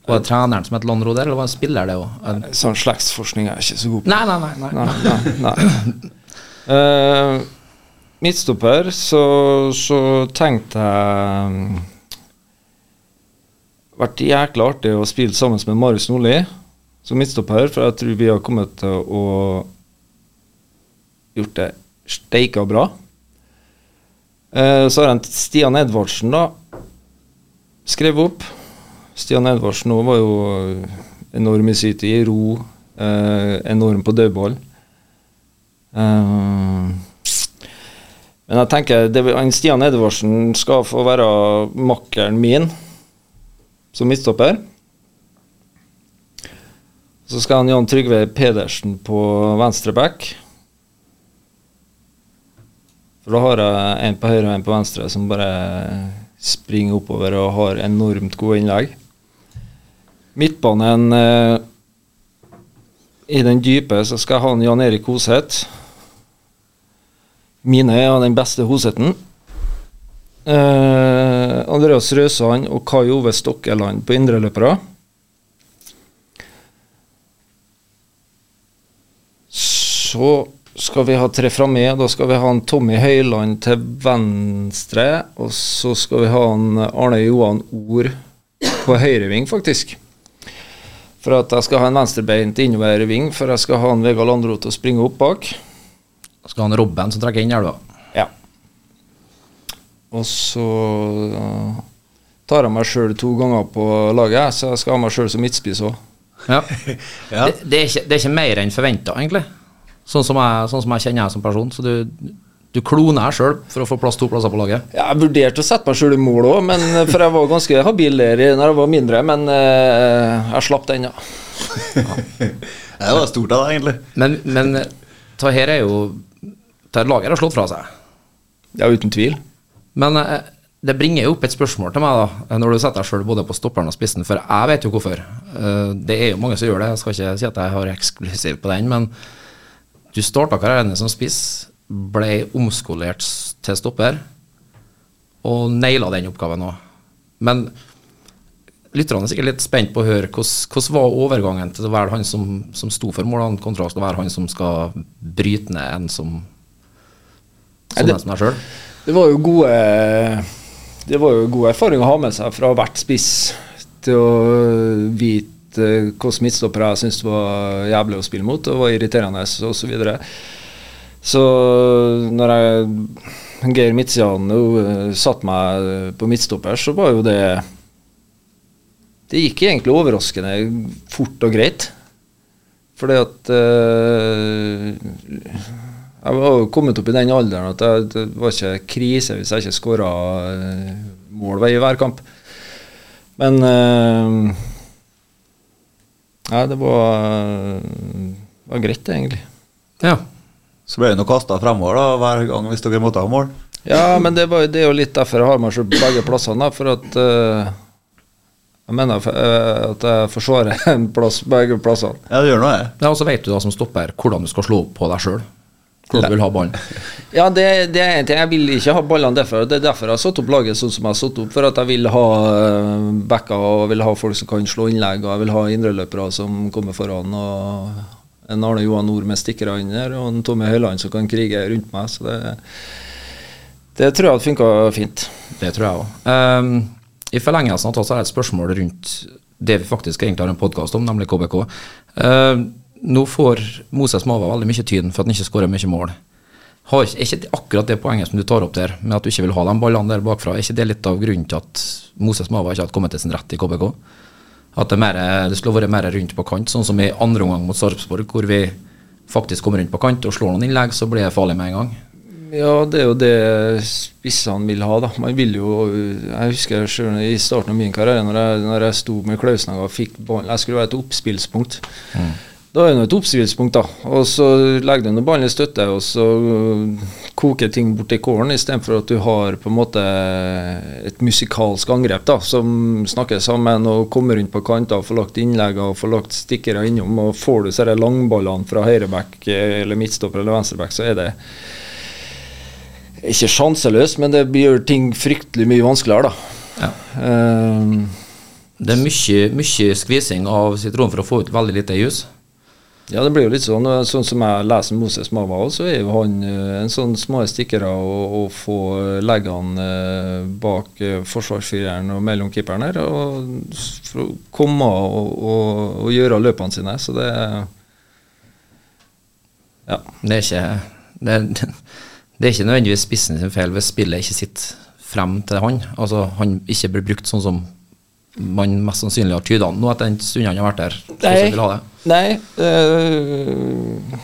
var det treneren som het Landro der, eller var det en spiller, det òg? Sånn slektsforskning er jeg ikke så god på. Nei, nei, nei. nei. Nei, nei, nei. Uh, midtstopper, så, så tenkte jeg Vært jækla artig å spille sammen med Marius Nordli som midtstopper, for jeg tror vi har kommet til å gjort det steika bra. Eh, så har han Stian Edvardsen, da. Skrevet opp. Stian Edvardsen var jo enorm i sitt i ro. Eh, enorm på dødball. Eh, Men jeg tenker det, Stian Edvardsen skal få være makkeren min som midtstopper. Så skal han Jan Trygve Pedersen på venstre back. For da har jeg en på høyre og en på venstre som bare springer oppover og har enormt gode innlegg. Midtbanen eh, I den dype så skal jeg ha en Jan Erik Hoseth. Mine er den beste Hoseten. Eh, Andreas Røsand og Kai Ove Stokkeland på indreløpere. Så skal vi ha tre framme. Da skal vi ha en Tommy Høiland til venstre. Og så skal vi ha en Arne Johan Ord på høyreving, faktisk. For at jeg skal ha en venstrebeint innoverving, for jeg skal ha en Vegard Landro til å springe opp bak. Skal ha en Robben som trekker inn elva. Ja. Og så tar jeg meg sjøl to ganger på laget, så jeg skal ha meg sjøl som midtspiss òg. Ja. Ja. Det, det, er ikke, det er ikke mer enn forventa, egentlig. Sånn som, jeg, sånn som jeg kjenner jeg som person. Så du, du kloner deg sjøl for å få plass to plasser på laget. Jeg vurderte å sette meg sjøl i mål òg, for jeg var ganske habil der når jeg var mindre. Men eh, jeg slapp den, ja. Det var stort av deg, egentlig. Men, men ta her er jo Dette laget har slått fra seg. Ja, uten tvil. Men eh, det bringer jo opp et spørsmål til meg, da, når du setter deg sjøl både på stopperen og spissen, for jeg vet jo hvorfor. Eh, Det er jo mange som gjør det, jeg skal ikke si at jeg har eksklusiv på den, men du starta karrieren som spiss, ble omskolert til stopper, og naila den oppgaven òg. Men lytterne er sikkert litt spent på å høre hvordan, var overgangen til å være han som, som sto for målene, kontra å være han som skal bryte ned en som Sånn det- som deg sjøl? Det var jo gode Det var jo god erfaring å ha med seg fra hvert spiss til å vite hvilke midtstoppere jeg syntes var jævlig å spille mot og var irriterende osv. Så, videre. så når jeg Geir Midtsian nå eh, satte meg på midtstopper, så var jo det Det gikk egentlig overraskende fort og greit. Fordi at uh, jeg var kommet opp i den alderen at det, var ikke krise hvis jeg ikke skåra mål i hver kamp. Men eh, Ja, det var, var greit, det, egentlig. Ja. Så ble det kasta fremover da, hver gang hvis dere måtte ha mål. Ja, men det, var, det er jo litt derfor jeg har meg selv på begge plassene. For at uh, Jeg mener uh, at jeg forsvarer en plass begge plassene. Ja, det gjør noe, jeg. Ja, og så vet du da som stopper hvordan du skal slå opp på deg sjøl. Hvordan du vil ha ballen. Ja, det, det er en ting. Jeg vil ikke ha ballene derfor. Det er derfor jeg har satt opp laget sånn som jeg har satt opp. For at jeg vil ha eh, backer og jeg vil ha folk som kan slå innlegg, og jeg vil ha indreløpere som kommer foran. og en Arne Johan Nord med stikkere inn der, og en Tommy Høiland som kan krige rundt meg. Så det, det tror jeg hadde funka fint. Det tror jeg òg. I forlengelsen av det så er det et spørsmål rundt det vi faktisk egentlig har en podkast om, nemlig KBK. Eh, nå får Moses Mava veldig mye tyn for at han ikke skårer mye mål. Har ikke, er ikke akkurat det poenget som du tar opp der, med at du ikke vil ha de ballene der bakfra, er ikke det litt av grunnen til at Moses Mava ikke har kommet til sin rett i KBK? At det, er mer, det skulle vært mer rundt på kant, sånn som i andre omgang mot Sarpsborg, hvor vi faktisk kommer rundt på kant og slår noen innlegg, så blir det farlig med en gang. Ja, det er jo det spissene vil ha, da. Man vil jo Jeg husker selv i starten av min karriere, når jeg, når jeg sto med Klausnaga og fikk ballen Jeg skulle være et oppspillspunkt. Da er det et oppspillspunkt, da. Og så legger du ballen i støtte, og så koker ting bort i kålen, istedenfor at du har på en måte et musikalsk angrep da, som snakker sammen og kommer rundt på kanter og får lagt innlegg og får lagt stikkere innom. Og får du disse langballene fra høyreback eller midtstopper eller venstreback, så er det ikke sjanseløst, men det gjør ting fryktelig mye vanskeligere, da. Ja. Um, Det er mye, mye skvising av sitron for å få ut veldig lite jus. Ja, det blir jo litt sånn. Sånn som jeg leser Moses Mava, også, så er jo han eh, en sånn små stikkere og få leggene eh, bak eh, forsvarsfireren og mellom keeperen her, og for å komme og, og, og gjøre løpene sine. Så det Ja. Det er ikke det, er- det er ikke nødvendigvis spissen sin feil hvis spillet ikke sitter frem til han. Altså han ikke blir brukt sånn som man mest sannsynlig har tyda nå etter den stunden han har vært der. Nei. det. Nei eh,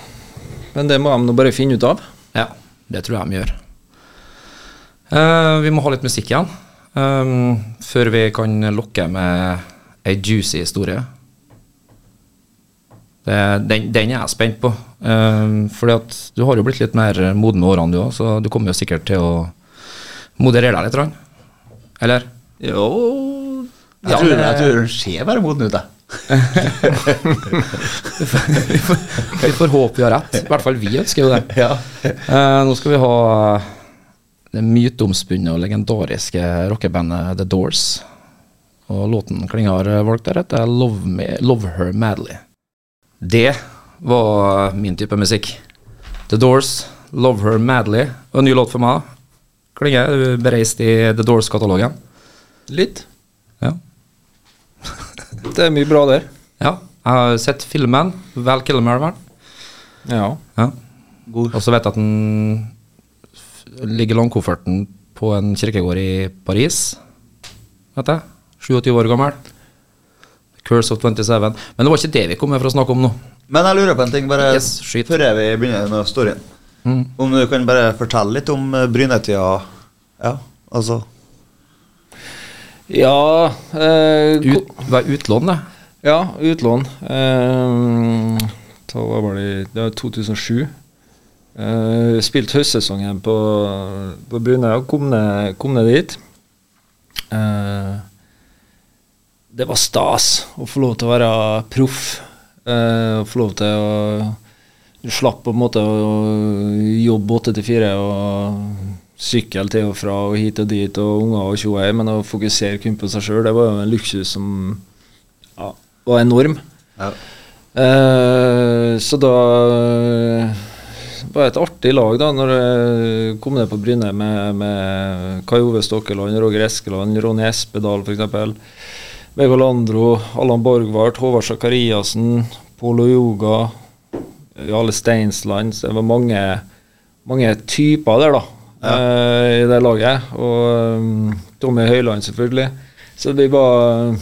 Men det må de nå bare finne ut av. Ja, det tror jeg de gjør. Uh, vi må ha litt musikk igjen. Um, før vi kan lokke med ei juicy historie. Det, den, den er jeg spent på. Um, fordi at du har jo blitt litt mer moden med årene, du òg, så du kommer jo sikkert til å moderere deg litt. Eller? Jo Jeg tror, jeg tror den ser bare moden ut, jeg. Vi får håpe vi har rett. I hvert fall vi ønsker jo det. Ja. Uh, nå skal vi ha det myteomspunne og legendariske rockebandet The Doors. Og låten Klinge har valgt der, heter Love, Me, Love Her Madly. Det var min type musikk. The Doors, Love Her Madly. Og en ny låt for meg. Klinge, du bereist i The Doors-katalogen? Litt. Det er mye bra der. ja. Jeg har sett filmen. Val Kilmer, vel? Ja. Ja. Og så vet jeg at den ligger langkofferten på en kirkegård i Paris. Vet jeg. 27 år gammel. Curse of 27. Men det var ikke det vi kom med for å snakke om nå. Men jeg lurer på en ting, bare Yes, skyt. før vi begynner med storyen. Om du kan bare fortelle litt om eh, Brynetida? Ja, altså Ja eh, Ut, hva er utlån, det? Ja, utlån. Eh, da var det, det var 2007. Eh, spilt høstsesongen på, på og kom ned, kom ned dit. Eh, det var stas å få lov til å være proff. Eh, få lov til å Du slapp på en måte å jobbe åtte til fire og sykle til og fra og hit og dit og unger og tjoei, men å fokusere kun på seg sjøl, det var jo en luksus som ja, var enorm. Ja. Eh, så da var det et artig lag da når jeg kom ned på Bryne med, med Kai Ove Stokkeland, Roger Eskeland, Ronny Espedal f.eks. Vegard Landro, Allan Borgvart, Håvard Sakariassen, Polo Yoga, Jale Steinsland. Så det var mange, mange typer der, da, eh, i det laget. Og um, Tommy Høiland, selvfølgelig. Så vi var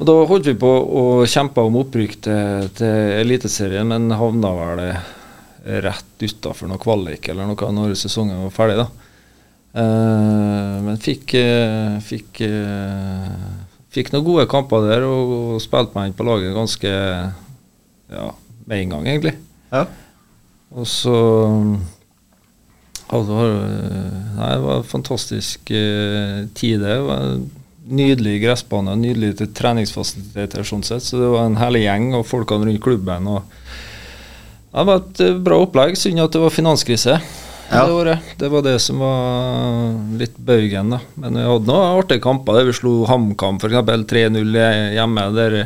og da holdt vi på å kjempe om opprykk til, til Eliteserien, men havna vel rett utafor noe kvalik eller noe når sesongen var ferdig, da. Uh, men fikk, uh, fikk, uh, fikk noen gode kamper der og, og spilte meg inn på laget ganske ja, med en gang, egentlig. Ja. Og så ja, det var, nei, det var en fantastisk uh, tid, det. var en nydelig gressbane, nydelig til treningsfasiliteter, sånn sett. Så det var en herlig gjeng og folkene rundt klubben. Og det var et eh, bra opplegg. Synd at det var finanskrise. Ja. Det, året. det var det som var litt bøygen, da. Men vi hadde noen artige kamper. Der vi slo HamKam f.eks. 3-0 hjemme. Der,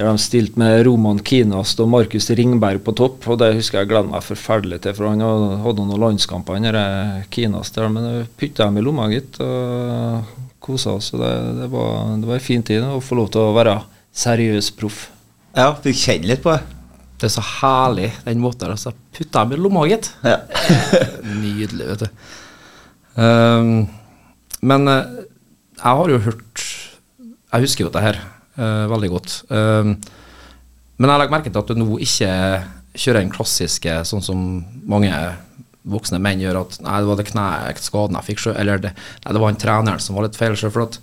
der de stilte med Roman Kinast og Markus Ringberg på topp. Og det husker jeg gleder meg forferdelig til, for han hadde noen landskamper, han Kinast der. Men det putta dem i lomma, gitt. Og kosa oss. Så det, det, var, det var en fin tid å få lov til å være seriøs proff. ja, fikk kjenne litt på det. Det er så herlig, den måten. Altså, Putta dem i lomma, gitt. Ja. Nydelig, vet du. Um, men eh, jeg har jo hørt Jeg husker jo dette her eh, veldig godt. Ehm, men jeg legger merke til at du nå ikke kjører den klassiske, sånn som mange voksne menn gjør, at nei, det var det kneet, skaden jeg fikk eller det, nei, det var han treneren som var litt feil. For at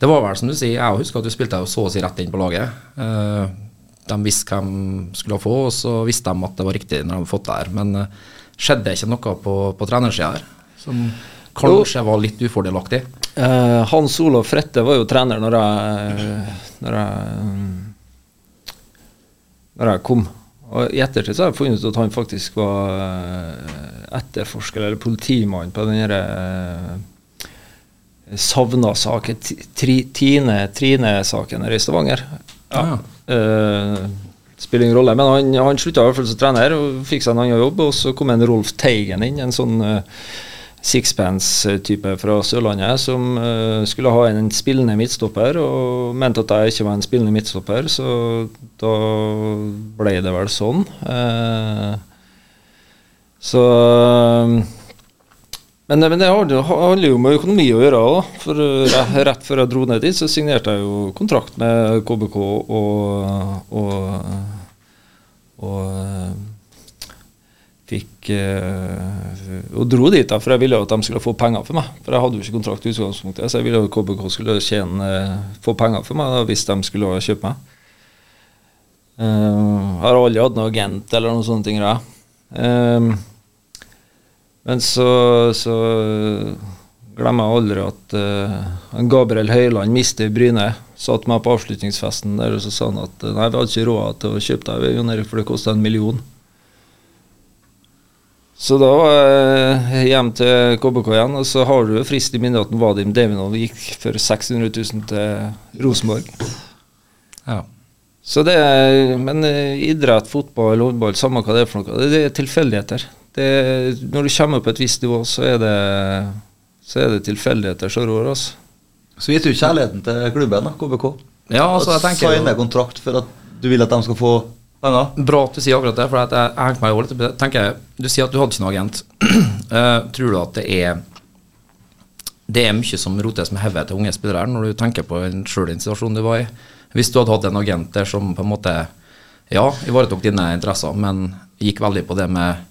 det var vel som du sier, jeg husker at du spilte deg så å si rett inn på laget. Eh, de visste hvem skulle få, og så visste de at det var riktig når de hadde fått det her. Men eh, skjedde ikke noe på, på trenersida her som kanskje var litt ufordelaktig? Eh, Hans Olav Frette var jo trener når jeg, når jeg, når jeg kom. Og I ettertid så har jeg funnet ut at han faktisk var eh, etterforsker eller politimann på den derre savna saken, Trine-saken her i Stavanger. Ja. Eh, spiller ingen rolle, men han, han slutta i hvert fall som trener og fikk seg en annen jobb. Og så kom en Rolf Teigen inn, en sånn uh, sixpence-type fra Sørlandet, som uh, skulle ha en spillende midtstopper, og mente at jeg ikke var en spillende midtstopper, så da ble det vel sånn. Uh, så men, men det handler jo om økonomi å gjøre eh, rett før jeg dro ned dit, så signerte jeg jo kontrakt med KBK og, og, og eh, fikk eh, Og dro dit, da, for jeg ville jo at de skulle få penger for meg. For jeg hadde jo ikke kontrakt i utgangspunktet, så jeg ville jo at KBK skulle tjene, eh, få penger for meg da, hvis de skulle kjøpe meg. Uh, har aldri hatt noen agent eller noen sånne ting. Da. Uh, men så, så glemmer jeg aldri at uh, Gabriel Høyland mister Bryne. Satt meg på avslutningsfesten der og så sa han at nei, vi hadde ikke råd til å kjøpe deg, for det kosta en million. Så da var jeg hjem til KBK igjen, og så har du jo frist i minnet at Vadim Devinov gikk for 600 000 til Rosenborg. Ja. Så det er, Men eh, idrett, fotball, håndball, samme hva det er for noe, det, er tilfeldigheter. Det, når du kommer på et visst nivå, så er det, så er det tilfeldigheter som rår. Altså. Så gitt du kjærligheten til klubben, da, KBK. Ja, altså, jeg tenker Signe kontrakt for at du vil at de skal få. Bra at du sier akkurat det, for at jeg, hengte meg jo litt. Tenker jeg, Du sier at du hadde ikke noen agent. Uh, tror du at det er Det er mye som rotes med hodet til unge spillere når du tenker på sjøl den situasjonen du var i? Hvis du hadde hatt en agent der som på en måte ja, ivaretok dine interesser, men gikk veldig på det med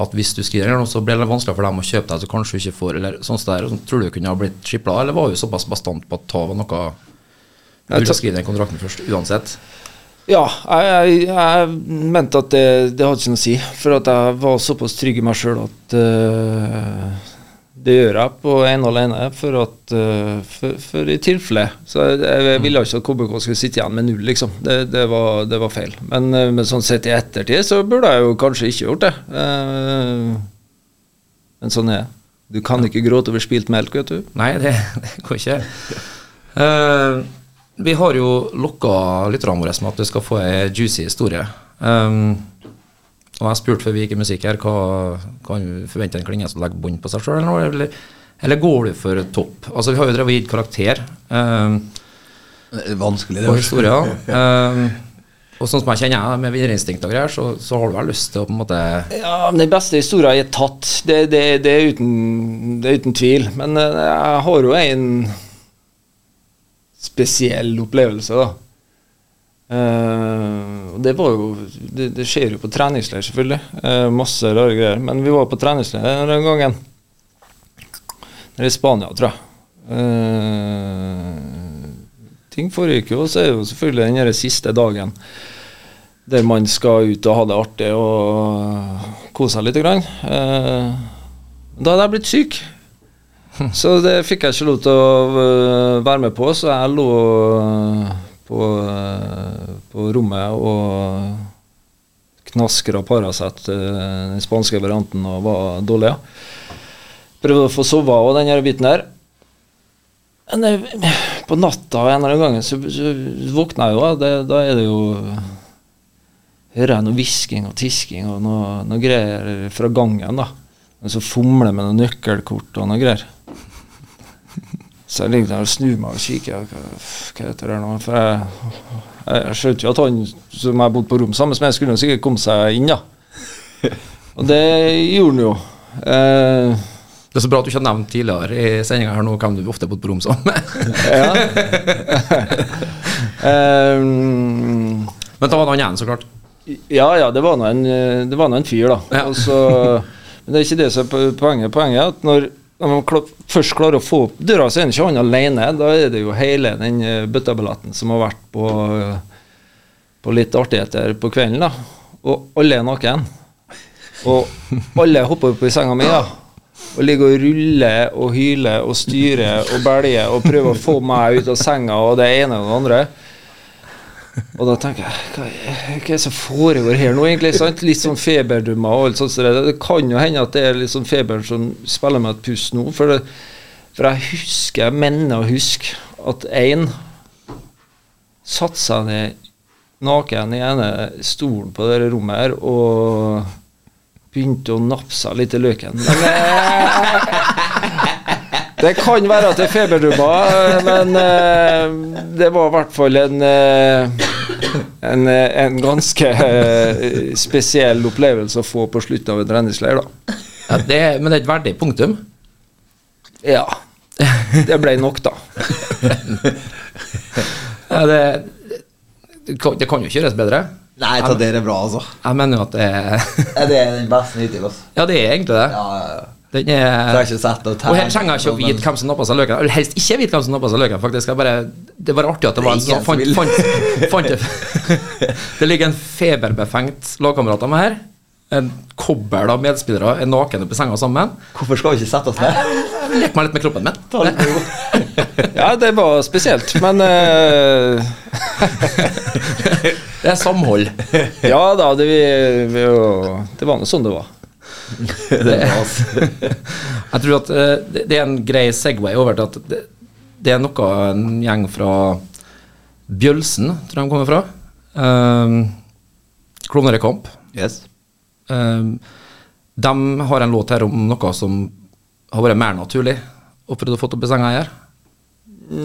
at hvis du skriver noe, så blir det vanskelig for dem å kjøpe deg, så kanskje du ikke får eller sånn der, så Tror du kunne ha blitt skipla, eller var du såpass bastant på at ta var noe Du ville skrive den kontrakten først, uansett? Ja, jeg, jeg, jeg mente at det, det hadde ikke noe å si. For at jeg var såpass trygg i meg sjøl at uh, det gjør jeg på ene og alene. For at uh, for, for i tilfelle. Så jeg, jeg ville ikke at KBK skulle sitte igjen med null, liksom. Det, det, var, det var feil. Men, uh, men sånn sett i ettertid så burde jeg jo kanskje ikke gjort det. Men sånn er det. Du kan ikke gråte over spilt melk, vet du. Nei, det, går ikke. Eh, vi har jo lokka lytterne våre med at du skal få ei juicy historie. Um, og jeg spurte før vi gikk i musikk her, hva kan du forvente en klinge som legger bånd på seg sjøl, eller, eller, eller går du for topp? Altså, vi har jo drevet og gitt karakter um, Det er vanskelig, på det. historier. Um, og sånn som jeg kjenner jeg med vinnerinstinkt og greier, så, så har du vel lyst til å på en måte Ja, men Den beste historien jeg har tatt, det, det, det, er, uten, det er uten tvil. Men eh, jeg har jo en spesiell opplevelse, da. Uh, det var jo Det, det skjer jo på treningsleir, selvfølgelig. Uh, masse rare greier. Men vi var på treningsleir den gangen. Nede i Spania, tror jeg. Uh, ting foregikk jo, og så er jo selvfølgelig den siste dagen der man skal ut og ha det artig og kose seg litt. Grann. Da hadde jeg blitt syk. Så det fikk jeg ikke lov til å øh, være med på, så jeg lå øh, på, øh, på rommet og knaskra Paracet, øh, den spanske varianten, og var dårlig. Ja. Prøvde å få sove av den biten der. Men på natta en eller annen gang så, så våkna jeg jo. Det, da er det jo hører jeg noe hvisking og tisking og noe, noe greier fra gangen. da. Og så fomler med noen nøkkelkort og noe greier. Så jeg ligger der og snur meg og kikker. Hva, hva heter det nå? For jeg, jeg, skjønte jo at han som jeg bodde på rom sammen med, skulle sikkert komme seg inn, da. Og det gjorde han jo. Eh, Det er så bra at du ikke har nevnt tidligere i sendinga her nå hvem du ofte har bodd på rom sammen med. ja. Eh, Men da var det han igjen, så klart. Ja, ja, det var nå en, eh, det var nå en fyr, da. Ja. Og så- men det er ikke det som er poenget. Poenget er at når, når man først klarer å få opp døra, så er det ikke han alene. Da er det jo hele den eh, bøtteballetten som har vært på, eh, på litt artigheter på kvelden. da. Og alle er naken. Og alle hopper opp i senga mi da. og ligger og ruller og hyler og styrer og belger og prøver å få meg ut av senga og det ene og det andre. Og da tenker jeg hva er, det som foregår her nå, egentlig? Sant? Litt sånn feberdummer og alt sånt. så Det, det kan jo hende at det er litt sånn feberen som spiller med et pust nå. For, det, for jeg husker, jeg mener å huske at én satte seg ned naken i ene stolen på det rommet her og begynte å nappe seg litt i løken. Men eh, det kan være at det er feberdummer, men uh, det var i hvert fall en uh, en, eh, en ganske uh, spesiell opplevelse å få på slutten av en treningsleir, da. Ja, det, men det er et verdig punktum. Ja. Det ble nok, da. Ja, det, det, kan, det kan jo ikke gjøres bedre. Nei, ta dere bra, altså. Jeg mener jo at det er Det Er den beste hittil, altså? Ja, det er egentlig det. Ja, ja, ja. Den jeg er ikke sett og, Og her trenger jeg ikke å vite hvem som nappa seg løken. Eller helst ikke vite hvem som nappa seg løken, faktisk. Jeg bare, det var artig at det var en sånn fant, fant, fant det. det ligger en feberbefengt lagkamerat av meg her. En kobbel av medspillere er naken oppe i senga sammen. Hvorfor skal vi ikke sette oss ned? Lek meg litt med kroppen min. Ja, det var spesielt, men uh... Det er samhold. Ja da, det, vi, vi, det var nå sånn det var. Det. Jeg tror at eh, det, det er en grei Segway over til at det, det er noe en gjeng fra Bjølsen, tror jeg de kommer fra. Um, Klovner i kamp. Yes. Um, de har en låt her om noe som har vært mer naturlig og prøvd å få opp i senga her.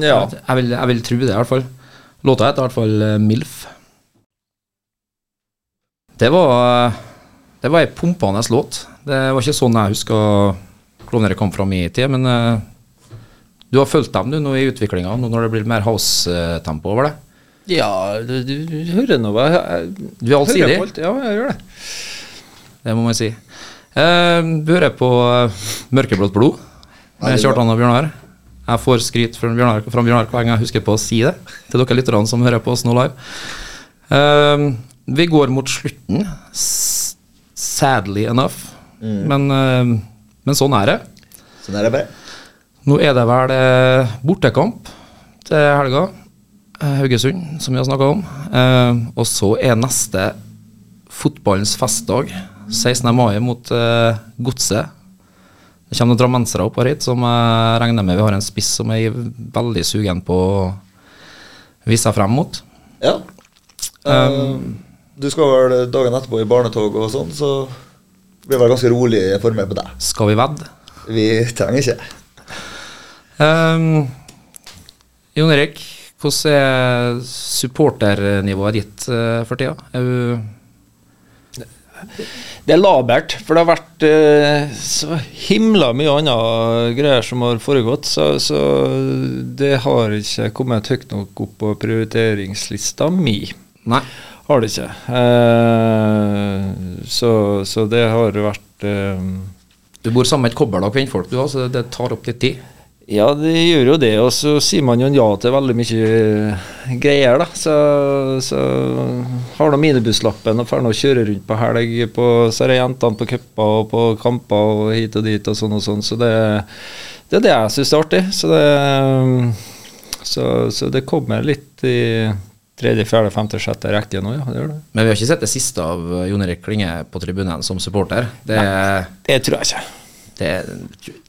Ja. Jeg, vil, jeg vil tro det, i hvert fall. Låta heter i hvert fall eh, MILF. Det var Det var ei pumpende låt. Det var ikke sånn jeg husker klovnere kom fra min tid, men uh, du har fulgt dem du nå i utviklinga, nå når det blir mer house-tempo over det. Ja, du, du, du hører nå hva Du er allsidig. Ja, jeg gjør det. Det må man si. Uh, du hører på eh, Mørkeblått blod med Kjartan og Bjørnar. Jeg får skryt fra Bjørnar, fra Bjørnar hver gang jeg husker på å si det til dere lytterne som hører på oss nå live. Uh, vi går mot slutten, sadly enough. Men, eh, men sånn er det. Sånn er det bare. Nå er det vel eh, bortekamp til helga. eh, Haugesund, som vi har snakka om. Og så er neste fotballens festdag, 16. mai, mot Godset. Det kommer noen drammensere opp her hit som jeg regner med vi har en spiss som jeg er veldig sugen på å vise frem mot. Ja. Um, du skal vel dagen etterpå i barnetog og sånn, så blir det vel ganske rolig formert på deg. Skal vi vedde? Vi trenger ikke. Um, Jon Erik, hvordan er supporternivået ditt eh, for tida? Er du Det er labert, for det har vært eh, så himla mye annet greier som har foregått, så, så det har ikke kommet høyt nok opp på prioriteringslista mi. Nei. Har det ikke. Eh, så, så det har vært eh, Du bor sammen med et kobbel av kvinnfolk, du så det tar opp litt tid. Ja, det gjør jo det, og så sier man jo ja til veldig mye greier, da. Så, så har nå minibusslappen og drar å kjøre rundt på helg på Så er det jentene på cuper og på kamper og hit og dit og sånn og sånn. Så det, det er det jeg syns er artig. Så det, så, så det kommer litt i tredje, fjerde, femte, sjette rekke nå, ja. Det gjør det. Men vi har ikke sett det siste av Jon Erik Klinge på tribunen som supporter. Det, Det tror jeg ikke. det,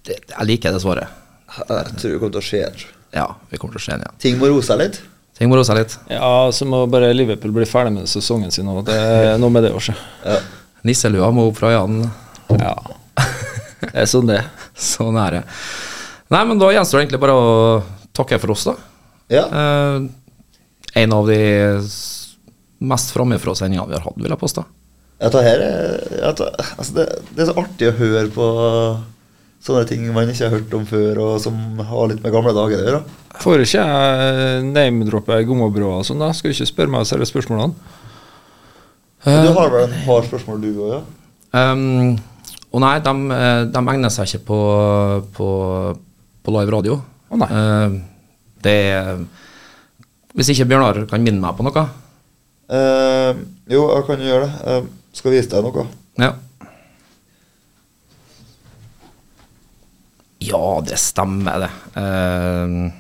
det Jeg liker det svaret. Jeg tror det kommer til å skje. Ja, vi kommer til å skje ja. Ting må roe seg litt. Ting må roe seg litt. Ja, så må bare Liverpool bli ferdig med sesongen sin nå. Det er noe med det også. Ja. Nisselua må opp fra Jan. Ja. Det er sånn det er. Sånn er det. Nei, men da gjenstår det egentlig bare å takke for oss, da. ja. Eh, en av de mest framifrå sendingene vi har hatt, vil jeg påstå. Tar her, er- jeg altså det, det er så artig å høre på sånne ting man ikke har hørt om før, og som har litt med gamle dager å gjøre. Får ikke jeg name-droppe Gommabrå og sånn, da? Skal du ikke spørre meg selve spørsmålene? Du har vel en par spørsmål, du òg? Ja? Um, og nei, de, eh, de egner seg ikke på, på, på live radio. Å nei. Uh, det er Hvis ikke Bjørnar kan minne meg på noe. Uh, jo, jeg kan jo gjøre det. Jeg skal vise deg noe. Ja. Ja, det stemmer, det. Uh,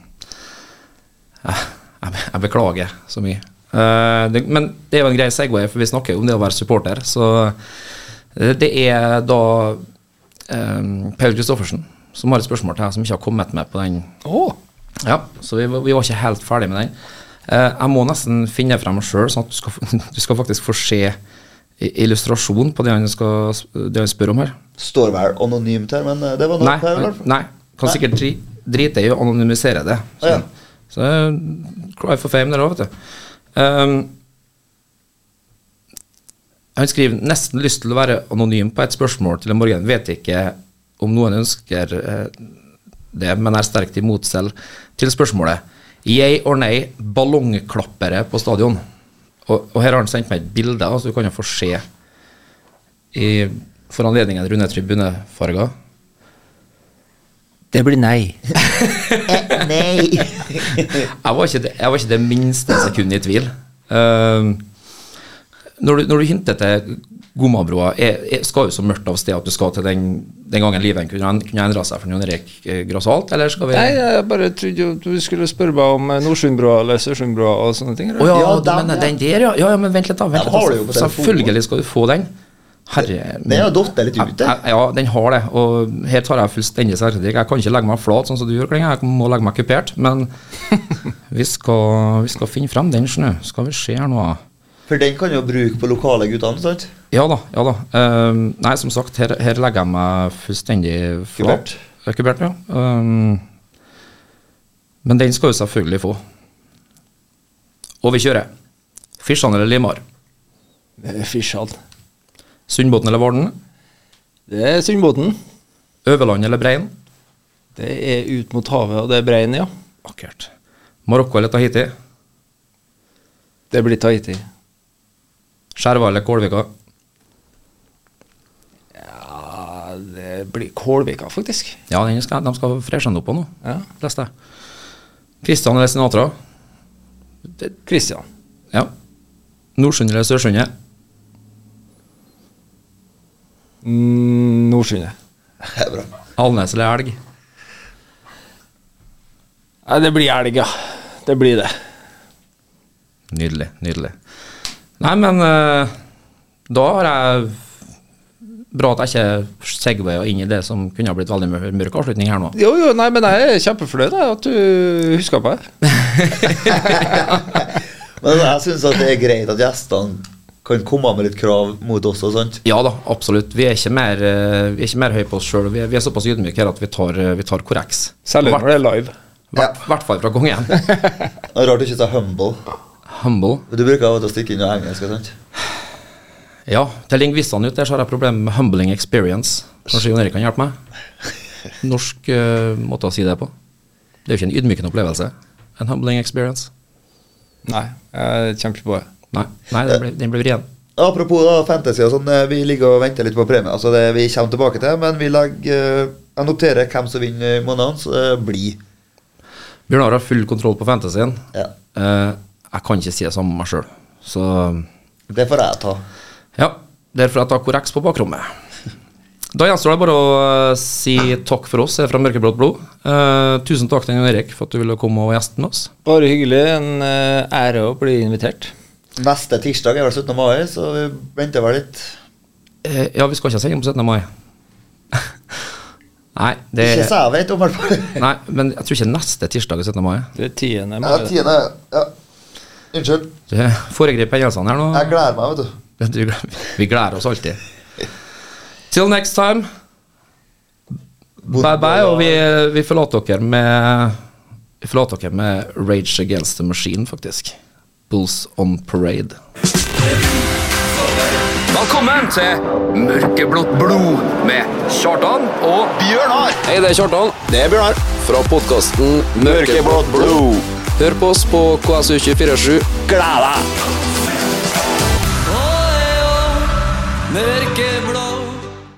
jeg, jeg beklager så mye. Uh, det, men det er jo en grei Segway, for vi snakker jo om det å være supporter. Så eh, det er da eh, Paul Christoffersen som har et spørsmål til deg som ikke har kommet med på den. Oh. Ja, så vi, var- vi var ikke helt ferdig med den. Eh, jeg må nesten finne frem sjøl, sånn at du skal, du skal faktisk få se illustrasjon på det han, skal, det han spør om her. Står vel anonymt her, men eh, det var noe Nei, her. i hvert fall. nei kan Nei. sikkert dri, drite i å anonymisere det. Så, Ja. så eh, cry for fame, der òg, vet du. Um, han skriver nesten lyst til å være anonym på et spørsmål til en morgen. Vet ikke om noen ønsker det, men er sterkt imot selv. Til spørsmålet yay or nei ballongklappere på stadion. Og, og her har han sendt meg et bilde, så du kan jo få se i, for anledningen runde tribunefarger. Det blir nei. Nei! Jeg var ikke det, jeg var ikke det minste sekund i tvil. Uh, når, du, når du hinter til Gomabroa, skal jo så mørkt av sted at du skal til den, den gangen livet kunne, kunne endra seg for Jon Erik Grassholt, eller skal vi Nei, jeg bare trodde du skulle spørre meg om eh, Nordsundbrua eller Sørsundbrua og sånne ting. Eller? ja, Ja, du den, mener ja. den der, ja. ja. Ja, men vent litt, da. Vent litt, da. Selvfølgelig skal du få den. Herre Den har datt litt ute. Ja, Ja, den har det. Og her tar jeg fullstendig selvkritikk. Jeg kan ikke legge meg flat sånn som du gjør, Kling. Jeg må legge meg kupert. Men vi skal, vi skal finne frem den, skjønner du. Skal vi se her nå. For den kan jo bruke på lokale guttene, sant? Ja da. ja da. Um, nei, som sagt, her, her legger jeg meg fullstendig flat. Kubert. Ja. Um, men den skal du selvfølgelig få. Og vi kjører. Fisjan eller Limar? Fisjan. Sundbåten eller Varden? Det er Sundbåten. Øverland eller Brein? Det er ut mot havet, og det er Brein, ja. Akkurat. Marokko eller Tahiti? Det blir Tahiti. Skjerva eller Kålvika? Ja, det blir Kålvika, faktisk. Ja, den skal, de skal freshe den opp på nå, Ja. leste jeg. Kristian eller Sinatra? Kristian. Ja. Nordsund eller Sørsundet? Mm, Nordsundet. Alnes eller Elg? Nei, det blir elg, ja. Det blir det. Nydelig, nydelig. Nei, men uh, da har jeg Bra at jeg ikke segwaya inn i det som kunne ha blitt veldig mørk avslutning her nå. Jo, jo, nei, men jeg er kjempefornøyd at du husker på det. Men jeg syns det er greit at gjestene kan komme med litt krav mot oss og sånt. Ja da, absolutt. Vi er ikke mer, eh, vi er ikke mer høye på oss sjøl. Vi, er- vi er såpass ydmyke her at vi tar, eh, vi tar korreks. Selv når det er live. I hvert fall fra kongen. Rart du ikke sa humble. Humble. Du bruker av og til å stikke inn noe engelsk. og sant? Ja, til lingvistene ute der så har jeg problemer med humbling experience. Kanskje Jon Erik kan hjelpe meg? Norsk uh, måte å si det på. Det er jo ikke en ydmykende opplevelse. En humbling experience. Nei, jeg kommer ikke på det. Nei, nei den ble, den ble vrien. Apropos da, fantasy og sånn, eh, vi ligger og venter litt på premie. Altså det vi kommer tilbake til, men vi legger eh, Jeg noterer hvem som vinner måneden, så det blir Bjørnar har full kontroll på fantasyen. Ja. Uh, jeg kan ikke si det samme om meg sjøl. Så Det får jeg ta. Ja, derfor jeg tar korreks på bakrommet. Da gjenstår det bare å eh, si takk for oss her fra Mørkeblått blod. Uh, tusen takk til Erik for at du ville komme og gjeste med oss. Bare hyggelig. En uh, ære å bli invitert. Neste tirsdag er vel 17. mai, så vi venter vel litt. Uh, ja, vi skal ikke ha sending på 17. mai. Nei, det Ikke så jeg vet om, i hvert fall. Nei, men jeg tror ikke neste tirsdag er 17. mai. Det er tiende Ja, mai. Ja, 10. Ja. Unnskyld. Du foregriper hendelsene her nå. Jeg gleder meg, vet du. Vi gleder oss alltid. Till next time. Bye bye, og vi, vi forlater dere med Vi forlater dere med Rage Against the Machine, faktisk. Bulls on Parade. Velkommen til Mørkeblått blod med Kjartan og Bjørnar! Hei, det er Kjartan. Det er Bjørnar. Fra podkasten Mørkeblått blod. Hør på oss på KSU247. Gled deg! Let it get